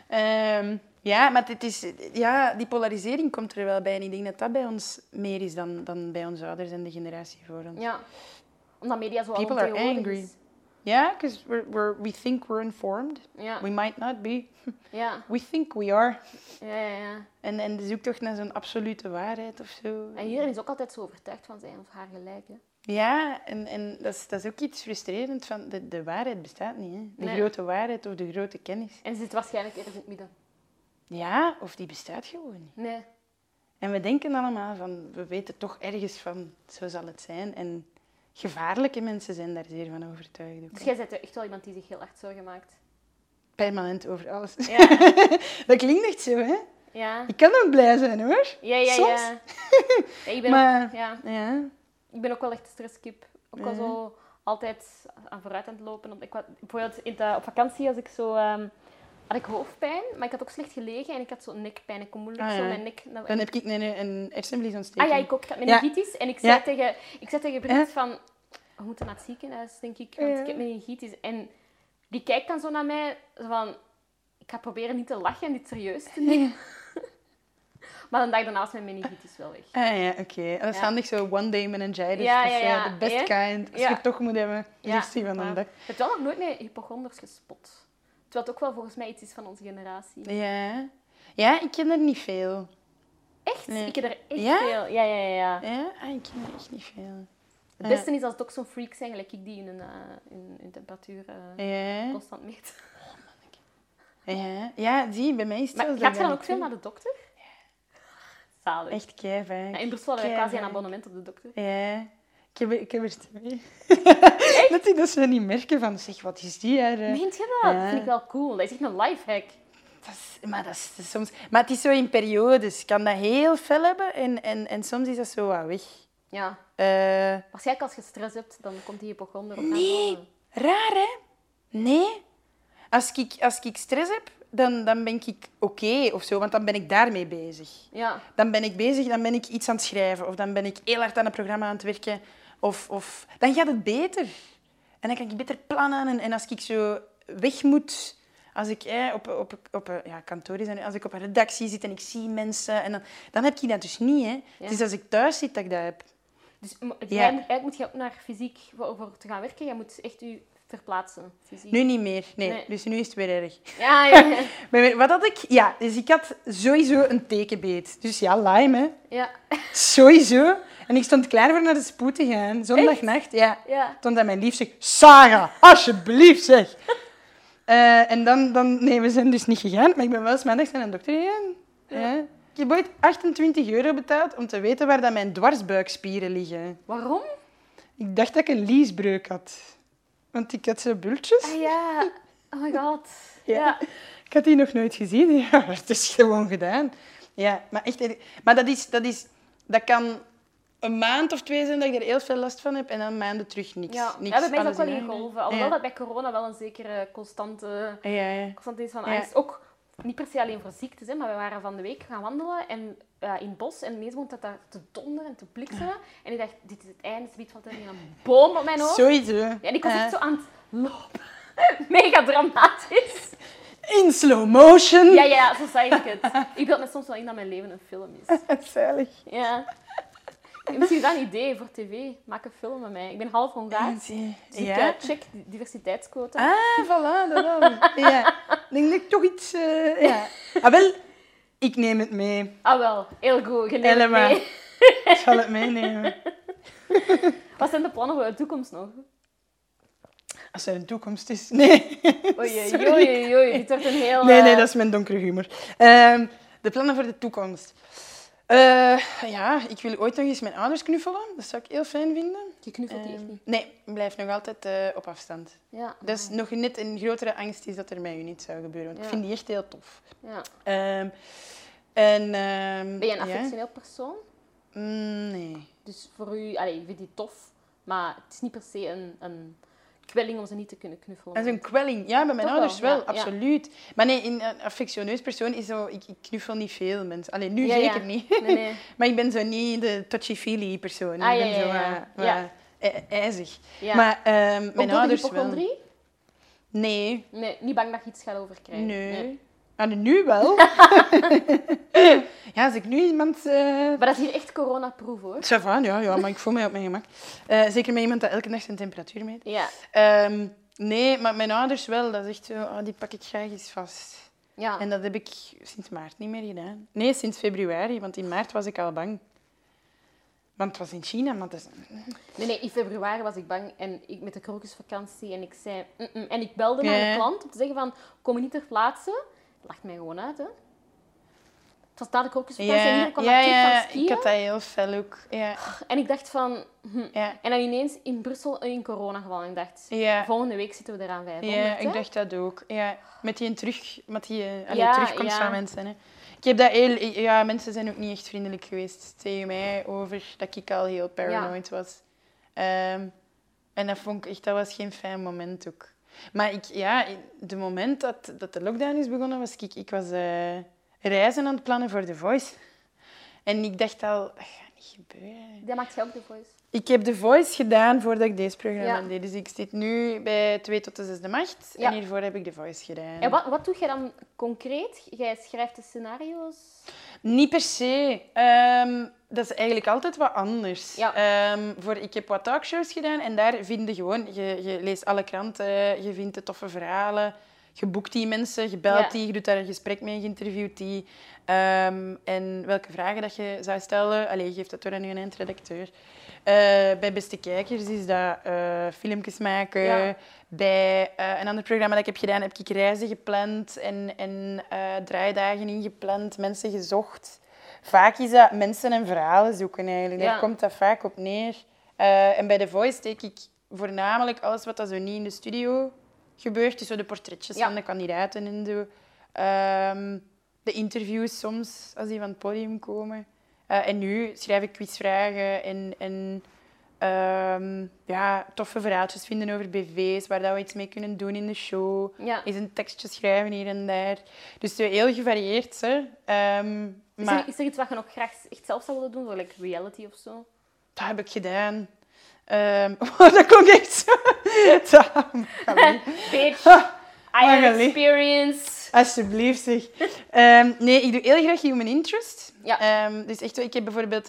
Ehm, ja, maar het is, ja, die polarisering komt er wel bij. En ik denk dat dat bij ons meer is dan, dan bij onze ouders en de generatie voor ons. Ja. Omdat media zo People are angry. is. Ja, because we're, we're, we think we're informed. Ja. We might not be. Ja. We think we are. Ja, ja, ja. En, en de zoektocht naar zo'n absolute waarheid of zo. En iedereen is ook altijd zo overtuigd van zijn of haar gelijk. Hè. Ja, en, en dat, is, dat is ook iets frustrerend van de, de waarheid bestaat niet. Hè? De Nee. grote waarheid of de grote kennis. En ze zit waarschijnlijk ergens in het midden. Ja, of die bestaat gewoon niet. Nee. En we denken allemaal van, we weten toch ergens van, zo zal het zijn. En gevaarlijke mensen zijn daar zeer van overtuigd. Ook, Dus jij bent echt wel iemand die zich heel hard zorgen maakt. Permanent over alles. Ja. dat klinkt echt zo, hè? Ja. Ik kan ook blij zijn, hoor. Ja, ja, Soms. ja. ja ik, ben Maar- ook, ja. Ja. ik ben ook wel echt stresskip. Ook Ja. zo altijd aan vooruit aan het lopen. Op- Ik, bijvoorbeeld in de, op vakantie als ik zo, ehm, had ik hoofdpijn, maar ik had ook slecht gelegen en ik had zo nekpijn. Ik kon moeilijk Ah, zo mijn nek... Dan heb ik een, een hersenvliesontsteking. Ah ja, ik ook. Ik had Ja. meningitis. En ik zei, Ja. tegen, ik zei tegen Britt van... We moeten naar het ziekenhuis, denk ik. Want ik heb meningitis. En die kijkt dan zo naar mij. Zo van... Ik ga proberen niet te lachen en dit serieus te nemen. Maar een dag daarna was mijn meningitis wel weg. Ah ja, oké. Dat is Ja. handig zo one day meningitis. Ja, is ja, de best kind. Als je het toch moet hebben, Ja, van een dag. Ik heb wel nog nooit met hypochonders gespot. Terwijl het ook wel volgens mij iets is van onze generatie. Ja. Ja, ik ken er niet veel. Echt? Nee. Ik heb er echt Ja? veel. Ja, ja, ja. ja. Ja? Ah, ik ken er echt niet veel. Het beste is als het ook zo'n freak zijn, gelijk ik die in een, eh, in, in temperatuur eh, Ja. constant meet. Ja. ja, zie, bij mij is het Maar zo gaat je dan ook veel naar de dokter? Zalig. doe. Echt keivijk. Ja, in Brussel hadden we quasi een abonnement op de dokter. Ja. Ik heb, ik heb er twee. dat die dat ze niet merken van, zeg, wat is die er? eh? Meent je dat? Ja. Dat vind ik wel cool. Dat is echt een lifehack. Dat is, maar, dat is, dat is soms, maar het is zo in periodes. Ik kan dat heel fel hebben en, en, en soms is dat zo wat weg. Ja. Eh, Waarschijnlijk als je stress hebt, dan komt die hypochonder op Nee. raar, hè? Nee. Als ik, als ik stress heb, dan, dan ben ik oké of zo, want dan ben ik daarmee bezig. Ja. Dan ben ik bezig, dan ben ik iets aan het schrijven of dan ben ik heel hard aan een programma aan het werken. Of, of, dan gaat het beter. En dan kan ik beter plannen. En, en als ik zo weg moet, als ik eh, op, op, op een ja, kantoor is en als ik op een redactie zit en ik zie mensen, en dan, dan heb ik dat dus niet. Hè. Het is als ik thuis zit dat ik dat heb. Dus Ja. eigenlijk moet je ook naar fysiek voor, voor te gaan werken. Je moet echt je verplaatsen, fysiek. Nu niet meer, nee. Nee. Dus nu is het weer erg. Ja, ja. Maar Wat had ik? Ja, dus ik had sowieso een tekenbeet. Dus ja, Lyme, hè. Ja. Sowieso. En ik stond klaar voor naar de spoed te gaan. Zondagnacht, ja. ja. Stond aan mijn lief zeg, Sarah, alsjeblieft zeg. Eh, en dan, dan, nee, we zijn dus niet gegaan, maar ik ben wel eens maandags naar een dokter gegaan. Ja. Ik heb ooit 28 euro betaald om te weten waar dat mijn dwarsbuikspieren liggen. Waarom? Ik dacht dat ik een liesbreuk had. Want ik had zo bultjes. Ah ja. Oh my god. Ja. Ja. Ik had die nog nooit gezien. Ja, het is gewoon gedaan. Ja, maar echt... Maar dat, is, dat, is, dat kan een maand of twee zijn dat ik er heel veel last van heb en dan maanden terug niks. Ja. niks ja, bij mij is dat wel in golven. Alhoewel dat bij corona wel een zekere constante, Ja, ja. constante is van angst. Ook niet per se alleen voor ziektes, hè, maar we waren van de week gaan wandelen en, eh, in het bos en ineens begon dat daar te donderen en te blikselen. En ik dacht, dit is het einde, zoiets valt er in een boom op mijn hoofd. Sowieso. Ja, en ik was echt zo aan het lopen. Mega dramatisch. In slow motion. Ja, ja, zo zei ik het. Ik beeld me soms wel in dat mijn leven een film is. Zalig. Ja. Misschien is dat een idee voor tv. Maak een film met mij. Ik ben half Hongaars. Dus ik Ja. check diversiteitsquota. Ah, voilà, dat dan. Ja. Ik denk dat ik toch iets... eh, ja. Ah, wel, ik neem het mee. Ah wel, heel goed. Je neemt het Helemaal. mee. Ik zal het meenemen. Wat zijn de plannen voor de toekomst nog? Als er een toekomst is. Nee. Oei, oei, oei, oei. Dit wordt een heel... Nee, nee, eh, dat is mijn donkere humor. Ehm, de plannen voor de toekomst. Eh, ja, ik wil ooit nog eens mijn ouders knuffelen. Dat zou ik heel fijn vinden. Je knuffelt die echt Ehm, niet. nee, ik blijf nog altijd eh, op afstand. Ja. Is nog net een grotere angst is dat er met u niet zou gebeuren. Want ik vind die echt heel tof. ja. Ehm, en, ehm, Ben je een ja. affectioneel persoon? Mm, nee. Dus voor u... Allee, je vindt die tof, maar het is niet per se een, een kwelling om ze niet te kunnen knuffelen. Dat is een kwelling. Ja, bij mijn Toch ouders wel, wel, ja, ja. absoluut. Maar nee, in een affectioneus persoon is zo... Ik, ik knuffel niet veel mensen. Alleen nu Ja, zeker niet. Nee, nee. maar ik ben zo niet de touchy-feely persoon. Ah, ik ben zo ij- ijzig. Maar Ook mijn ouders wel. Nee. Nee, niet bang dat je iets gaat overkrijgen. Nee. Ah, nu wel. ja, als ik nu iemand... eh Maar dat is hier echt coronaproof hoor. Ça va, ja, ja, maar ik voel mij op mijn gemak. Eh, zeker met iemand dat elke dag zijn temperatuur meet. Ja. Ehm, nee, maar mijn ouders wel. Dat is echt zo, oh, die pak ik graag eens vast. ja. En dat heb ik sinds maart niet meer gedaan. Nee, sinds februari, want in maart was ik al bang. Want het was in China, maar dat is... Nee, nee, in februari was ik bang en ik met de krokusvakantie en ik zei... "Mm, mm." En ik belde naar de klant om te zeggen van, kom je niet ter plaatse? Lacht mij gewoon uit, hè. Het was krokusvakantie en Ja, iedereen kwam ja, ja, van skiën. ik had dat heel fel ook. Ja, En ik dacht van... hm. ja, En dan ineens in Brussel in corona gevallen. En ik dacht, ja. volgende week zitten we eraan 500, Ja, ik dacht dat ook. Ja, met die, terug, met die eh, allee, Ja, terugkomst van mensen. Hè. Ik heb dat heel... Ja, mensen zijn ook niet echt vriendelijk geweest tegen mij over dat ik al heel paranoid was. Ehm, en dat vond ik echt... Dat was geen fijn moment ook. Maar ik, ja, de moment dat, dat de lockdown is begonnen, was ik... Ik was eh, reizen aan het plannen voor The Voice. En ik dacht al... niet gebeuren. Dat maakt jij ook de voice. Ik heb The Voice gedaan voordat ik deze programma Ja. deed. Dus ik zit nu bij 2 tot de zesde macht. Ja. En hiervoor heb ik The Voice gedaan. En wat, wat doe jij dan concreet? Jij schrijft de scenario's? Niet per se. Ehm, dat is eigenlijk altijd wat anders. Ja. Ehm, voor, ik heb wat talkshows gedaan en daar vind je gewoon... Je, je leest alle kranten, je vindt de toffe verhalen. Je boekt die mensen, je belt Ja. die, je doet daar een gesprek mee, je interviewt die. Ehm, en welke vragen dat je zou stellen, allee, je geeft dat door aan je eindredacteur. Eh, bij Beste Kijkers is dat eh, filmpjes maken. Ja. Bij eh, een ander programma dat ik heb gedaan, heb ik reizen gepland en, en draaidagen ingepland, mensen gezocht. Vaak is dat mensen en verhalen zoeken eigenlijk. Daar komt dat vaak op neer. En bij The Voice steek ik voornamelijk alles wat dat zo niet in de studio gebeurt. Dus zo de portretjes Ja. van de kandidaten en zo. Ehm, de interviews soms, als die van het podium komen. Eh, en nu schrijf ik quizvragen en, en ehm, ja, toffe verhaaltjes vinden over BV's, waar dat we iets mee kunnen doen in de show. Ja. Eens een tekstje schrijven hier en daar. Dus heel gevarieerd. Hè. Ehm, Is, maar er, is er iets wat je nog graag echt zelf zou willen doen? Voor like reality of zo? dat heb ik gedaan. Ehm, dat klonk echt zo. Bitch, I have experience. Alsjeblieft, zeg. Ehm, nee, ik doe heel graag human interest. Ja. Ehm, dus echt, ik heb bijvoorbeeld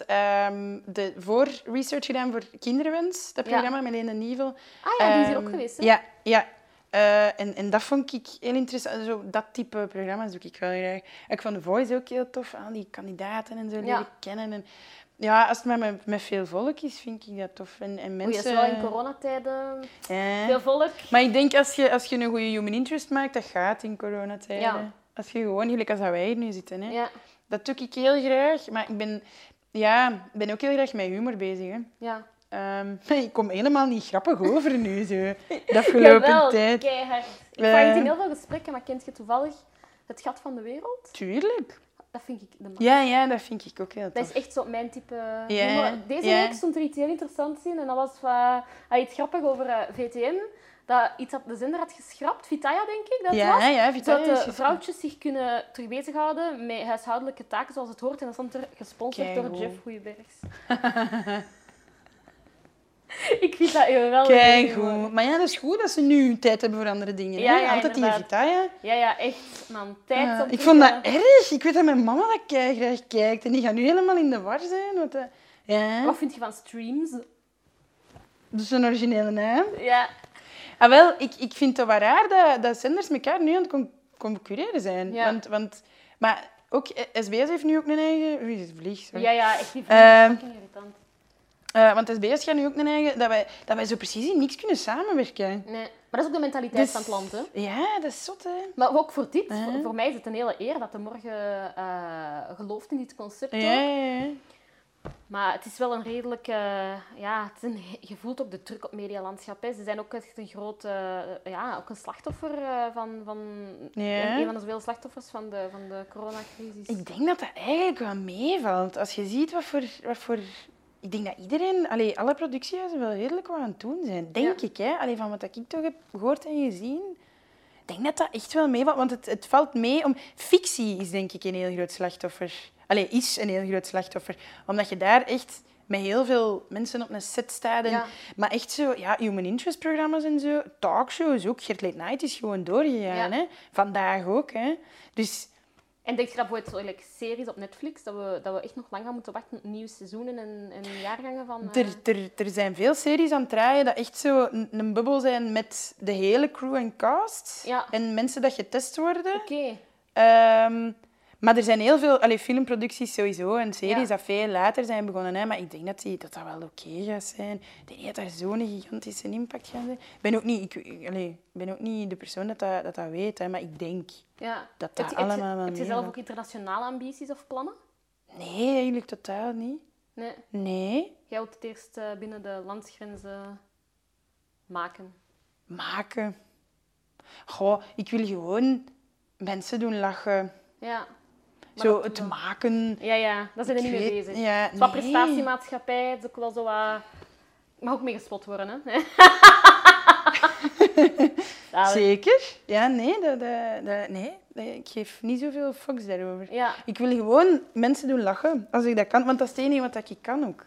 de voor-research gedaan voor Kinderwens, dat Ja. programma met Lene Nievel. Ah ja, die is hier ook geweest. Hè? Ja, ja. Eh, en, en dat vond ik heel interessant. Zo, dat type programma's doe ik wel graag. Ik vond The Voice ook heel tof, al die kandidaten en zo leren kennen. En, ja, als het maar met, met veel volk is, vind ik dat tof. En, en Oei, mensen... dat is wel in coronatijden. Ja. Veel volk. Maar ik denk, als je, als je een goede human interest maakt, dat gaat in coronatijden. Ja. Als je gewoon, gelijk als wij hier nu zitten, hè. Ja, dat doe ik heel graag. Maar ik ben, ja, ben ook heel graag met humor bezig. Hè. ja. Ehm, ik kom helemaal niet grappig over nu, zo, de afgelopen Jawel, tijd. keihard. Ik Eh. vraag het in heel veel gesprekken, maar kent je toevallig Het Gat van de Wereld? Tuurlijk. Dat vind ik de max. Ja, ja, dat vind ik ook heel Dat is echt zo mijn type Ja, humor. Deze ja. week stond er iets heel interessants in en dat was uh, iets grappig over eh, VTM. Dat iets dat de zender had geschrapt, Vitaya denk ik dat Ja, was. ja, Vitaya is de vrouwtjes zich kunnen terug bezighouden met huishoudelijke taken zoals het hoort. En dat stond er gesponsord door. Jeff Goeiebergs. ik vind dat geweldig. Kijk humor. goed. Maar ja, dat is goed dat ze nu tijd hebben voor andere dingen. Ja, ja, Altijd die. Vitaya. Ja, ja, echt, man. Tijd Ja, ik vond dat eh, erg. Ik weet dat mijn mama dat kei graag kijkt. En die gaat nu helemaal in de war zijn. Want, eh, ja, Wat vind je van streams? dat is een originele naam. Ja, Ah, wel, ik, ik vind het wel raar dat, dat zenders elkaar nu aan het con- concurreren zijn. Ja. Want, want, maar ook eh, SBS heeft nu ook een eigen... Oei, het vlieg, sorry. ja, ja echt die Ehm, fucking irritant. Eh, want SBS gaat nu ook een eigen... Dat wij, dat wij zo precies in niks kunnen samenwerken. Nee, maar dat is ook de mentaliteit Dus- van het land, hè. Ja, dat is zot, hè. Maar ook voor dit, Uh-huh. voor, voor mij is het een hele eer dat de morgen eh, gelooft in dit concept. Ja, ook. ja, ja. Maar het is wel een redelijk... eh, ja, het is een, je voelt ook de druk op medialandschap. Hè. Ze zijn ook echt een groot... eh, ja, ook een slachtoffer eh, van... van Ja. Een van de zoveel slachtoffers van de, van de coronacrisis. Ik denk dat dat eigenlijk wel meevalt. Als je ziet wat voor... Wat voor ik denk dat iedereen, allee, alle productiehuizen wel redelijk wat aan het doen zijn. Denk Ja. ik, hè. Allee, van wat ik toch heb gehoord en gezien. Ik denk dat dat echt wel meevalt. Want het, het valt mee om... Fictie is denk ik een heel groot slachtoffer. Allee, is een heel groot slachtoffer. Omdat je daar echt met heel veel mensen op een set staat. En, Ja. Maar echt zo, ja, human interest programma's en zo. Talkshows ook. Gert Late Night is gewoon doorgegaan, Ja. hè. Vandaag ook, hè. Dus... En denk je dat bijvoorbeeld zo, like, series op Netflix, dat we, dat we echt nog lang gaan moeten wachten op nieuwe seizoenen en, en jaargangen van... eh, Er, er, er zijn veel series aan het draaien dat echt zo een, een bubbel zijn met de hele crew en cast. Ja. En mensen dat getest worden. Oké. Ehm, maar er zijn heel veel allee, filmproducties sowieso en series Ja. dat veel later zijn begonnen. Hè, maar ik denk dat die, dat, dat wel oké gaat zijn. Ik denk niet dat daar zo'n gigantische impact gaat zijn. Ik ben ook niet, ik, allee, ben ook niet de persoon dat dat, dat, dat weet, hè, maar ik denk... Ja. Dat dat je- allemaal wel Heb je zelf ook internationale ambities of plannen? Nee, eigenlijk totaal niet. Nee. Nee, Jij wilt het eerst eh, binnen de landsgrenzen maken. maken. Goh, ik wil gewoon mensen doen lachen. Ja. Zo dat- het dat- maken. Ja, ja. Daar zijn we Ik niet mee weet- bezig. Ja, is wat nee. prestatiemaatschappij. Het is ook wel zo wat... Mag ook mee gespot worden, hè. Zeker. Ja, nee, dat, dat, dat- nee, dat- ik geef niet zoveel fucks daarover. Ja. Ik wil gewoon mensen doen lachen, als ik dat kan. Want dat is het enige wat ik kan ook.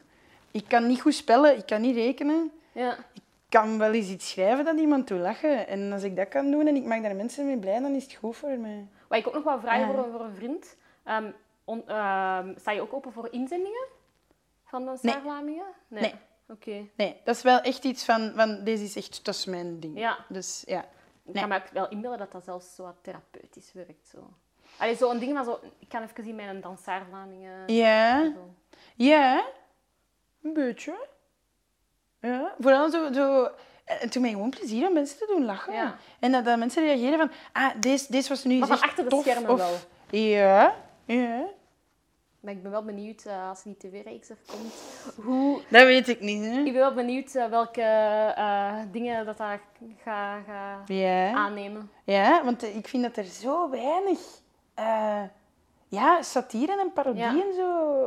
Ik kan niet goed spellen, ik kan niet rekenen. Ja. Ik kan wel eens iets schrijven dat iemand doet lachen. En als ik dat kan doen en ik maak daar mensen mee blij, dan is het goed voor mij. Wat ik ook nog wel vragen Ja. voor, voor een vriend. On- ehm, sta je ook open voor inzendingen van de Star Vlamingen? Nee. Oké. Nee, dat is wel echt iets van, van deze is echt, dat is mijn ding. Ja. Dus ja. Ik Nee. kan me ook wel inbeelden dat dat zelfs zo wat therapeutisch werkt. Zo. Allee, zo'n ding van zo... Ik kan even zien een dansaar Vlamingen. Ja, ja, een beetje. Ja, vooral zo, zo... eh, Het doet mij gewoon plezier om mensen te doen lachen. Ja. En dat, dat mensen reageren van, ah, deze, deze was nu Maar van achter de tof. schermen of, wel. Ja, ja. Maar ik ben wel benieuwd, eh, als die tv-reeks er komt, hoe... Dat weet ik niet, hè. Ik ben wel benieuwd eh, welke eh, dingen dat daar ga, ga aannemen. Ja, want ik vind dat er zo weinig ja, satire en parodie Ja. en zo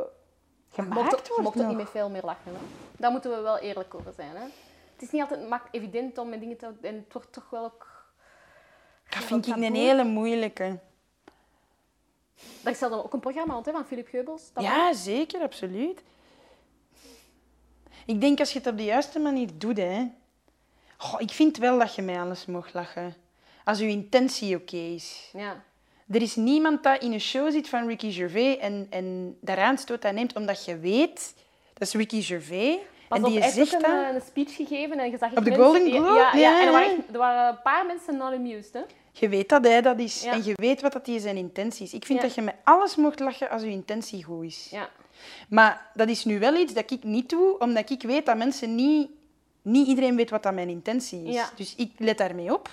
Je gemaakt mocht, je wordt mocht ook nog. niet met veel meer lachen. Hè. Daar moeten we wel eerlijk over zijn. Hè. Het is niet altijd mak evident om met dingen te... En het wordt toch wel ook... Dat vind ik een hele moeilijke. Dat is zelfs ook een programma want, hè, van Philip Geubels. Dat Ja, zeker, absoluut. Ik denk als je het op de juiste manier doet, hè. Goh, ik vind wel dat je mij alles mag lachen. Als je intentie oké is. Ja. Er is niemand dat in een show zit van Ricky Gervais en, en daaraan stoot aan neemt, omdat je weet, dat is Ricky Gervais. Pas en op, die heeft zegt een, dan... een speech gegeven en je zag Op de mensen- Golden Globe? Ja, ja, Ja, en er waren, er waren een paar mensen not amused. Hè. Je weet dat hij dat is Ja. en je weet wat dat die zijn intentie is. Ik vind Ja. dat je met alles mocht lachen als je intentie goed is. Ja. Maar dat is nu wel iets dat ik niet doe, omdat ik weet dat mensen niet... Niet iedereen weet wat dat mijn intentie is. Ja. Dus ik let daarmee op.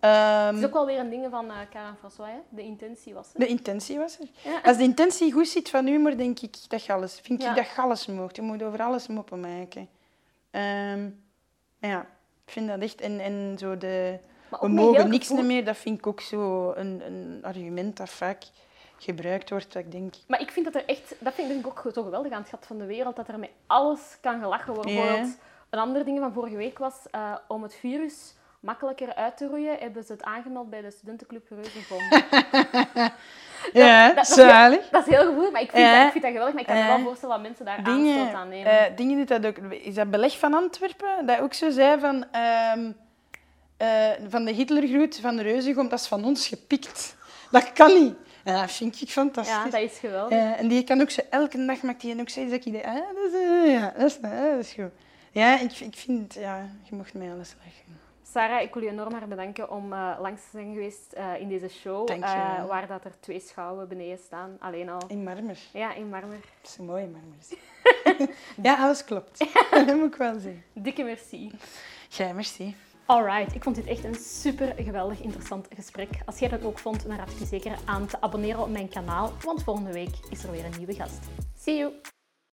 Ehm, Het is ook wel weer een ding van eh Karen François. Hè. De intentie was het. de intentie was er. Ja. Als de intentie goed zit van humor, denk ik dat je alles... Vind Ja. ik dat je alles mocht. Je moet over alles moppen maken. Ehm, ja, ik vind dat echt... En, en zo de... Maar We mogen niks gevoel- meer, dat vind ik ook zo een, een argument dat vaak gebruikt wordt. Dat ik denk, Maar ik vind dat er echt, dat vind ik ook zo geweldig aan het gat van de wereld, dat er met alles kan gelachen worden. Bijvoorbeeld, een ander ding van vorige week was, eh, om het virus makkelijker uit te roeien, hebben ze het aangemeld bij de studentenclub Reuzegom. ja, dat- dat zalig. dat is heel gevoelig, maar ik vind, Ja. dat, ik vind dat geweldig. Maar ik kan me Ja. wel voorstellen dat mensen daar aanstoot Dingen, aan nemen. eh, dingen doet dat ook. Is dat beleg van Antwerpen? Dat ook zo zei van... ehm, eh, van de Hitlergroet van de Reuzegom, dat is van ons gepikt. Dat kan niet. En dat vind ik fantastisch. ja, dat is geweldig. Eh, en die kan ook zo elke dag maakt die ook zoiets dat ik denk, ah, dat is, eh, ja, dat is, dat is goed. Ja, ik, ik vind, ja, je mocht mij alles leggen. Sarah, ik wil je enorm bedanken om eh, langs te zijn geweest in deze show, Dank je wel. waar dat er twee schouwen beneden staan, alleen al. In marmer. Ja, in marmer. Dat is een mooie marmer. ja, alles klopt. dat moet ik wel zeggen. Dikke merci. Jij, merci. Alright, ik vond dit echt een super geweldig interessant gesprek. Als jij dat ook vond, dan raad ik je zeker aan te abonneren op mijn kanaal, want volgende week is er weer een nieuwe gast. See you!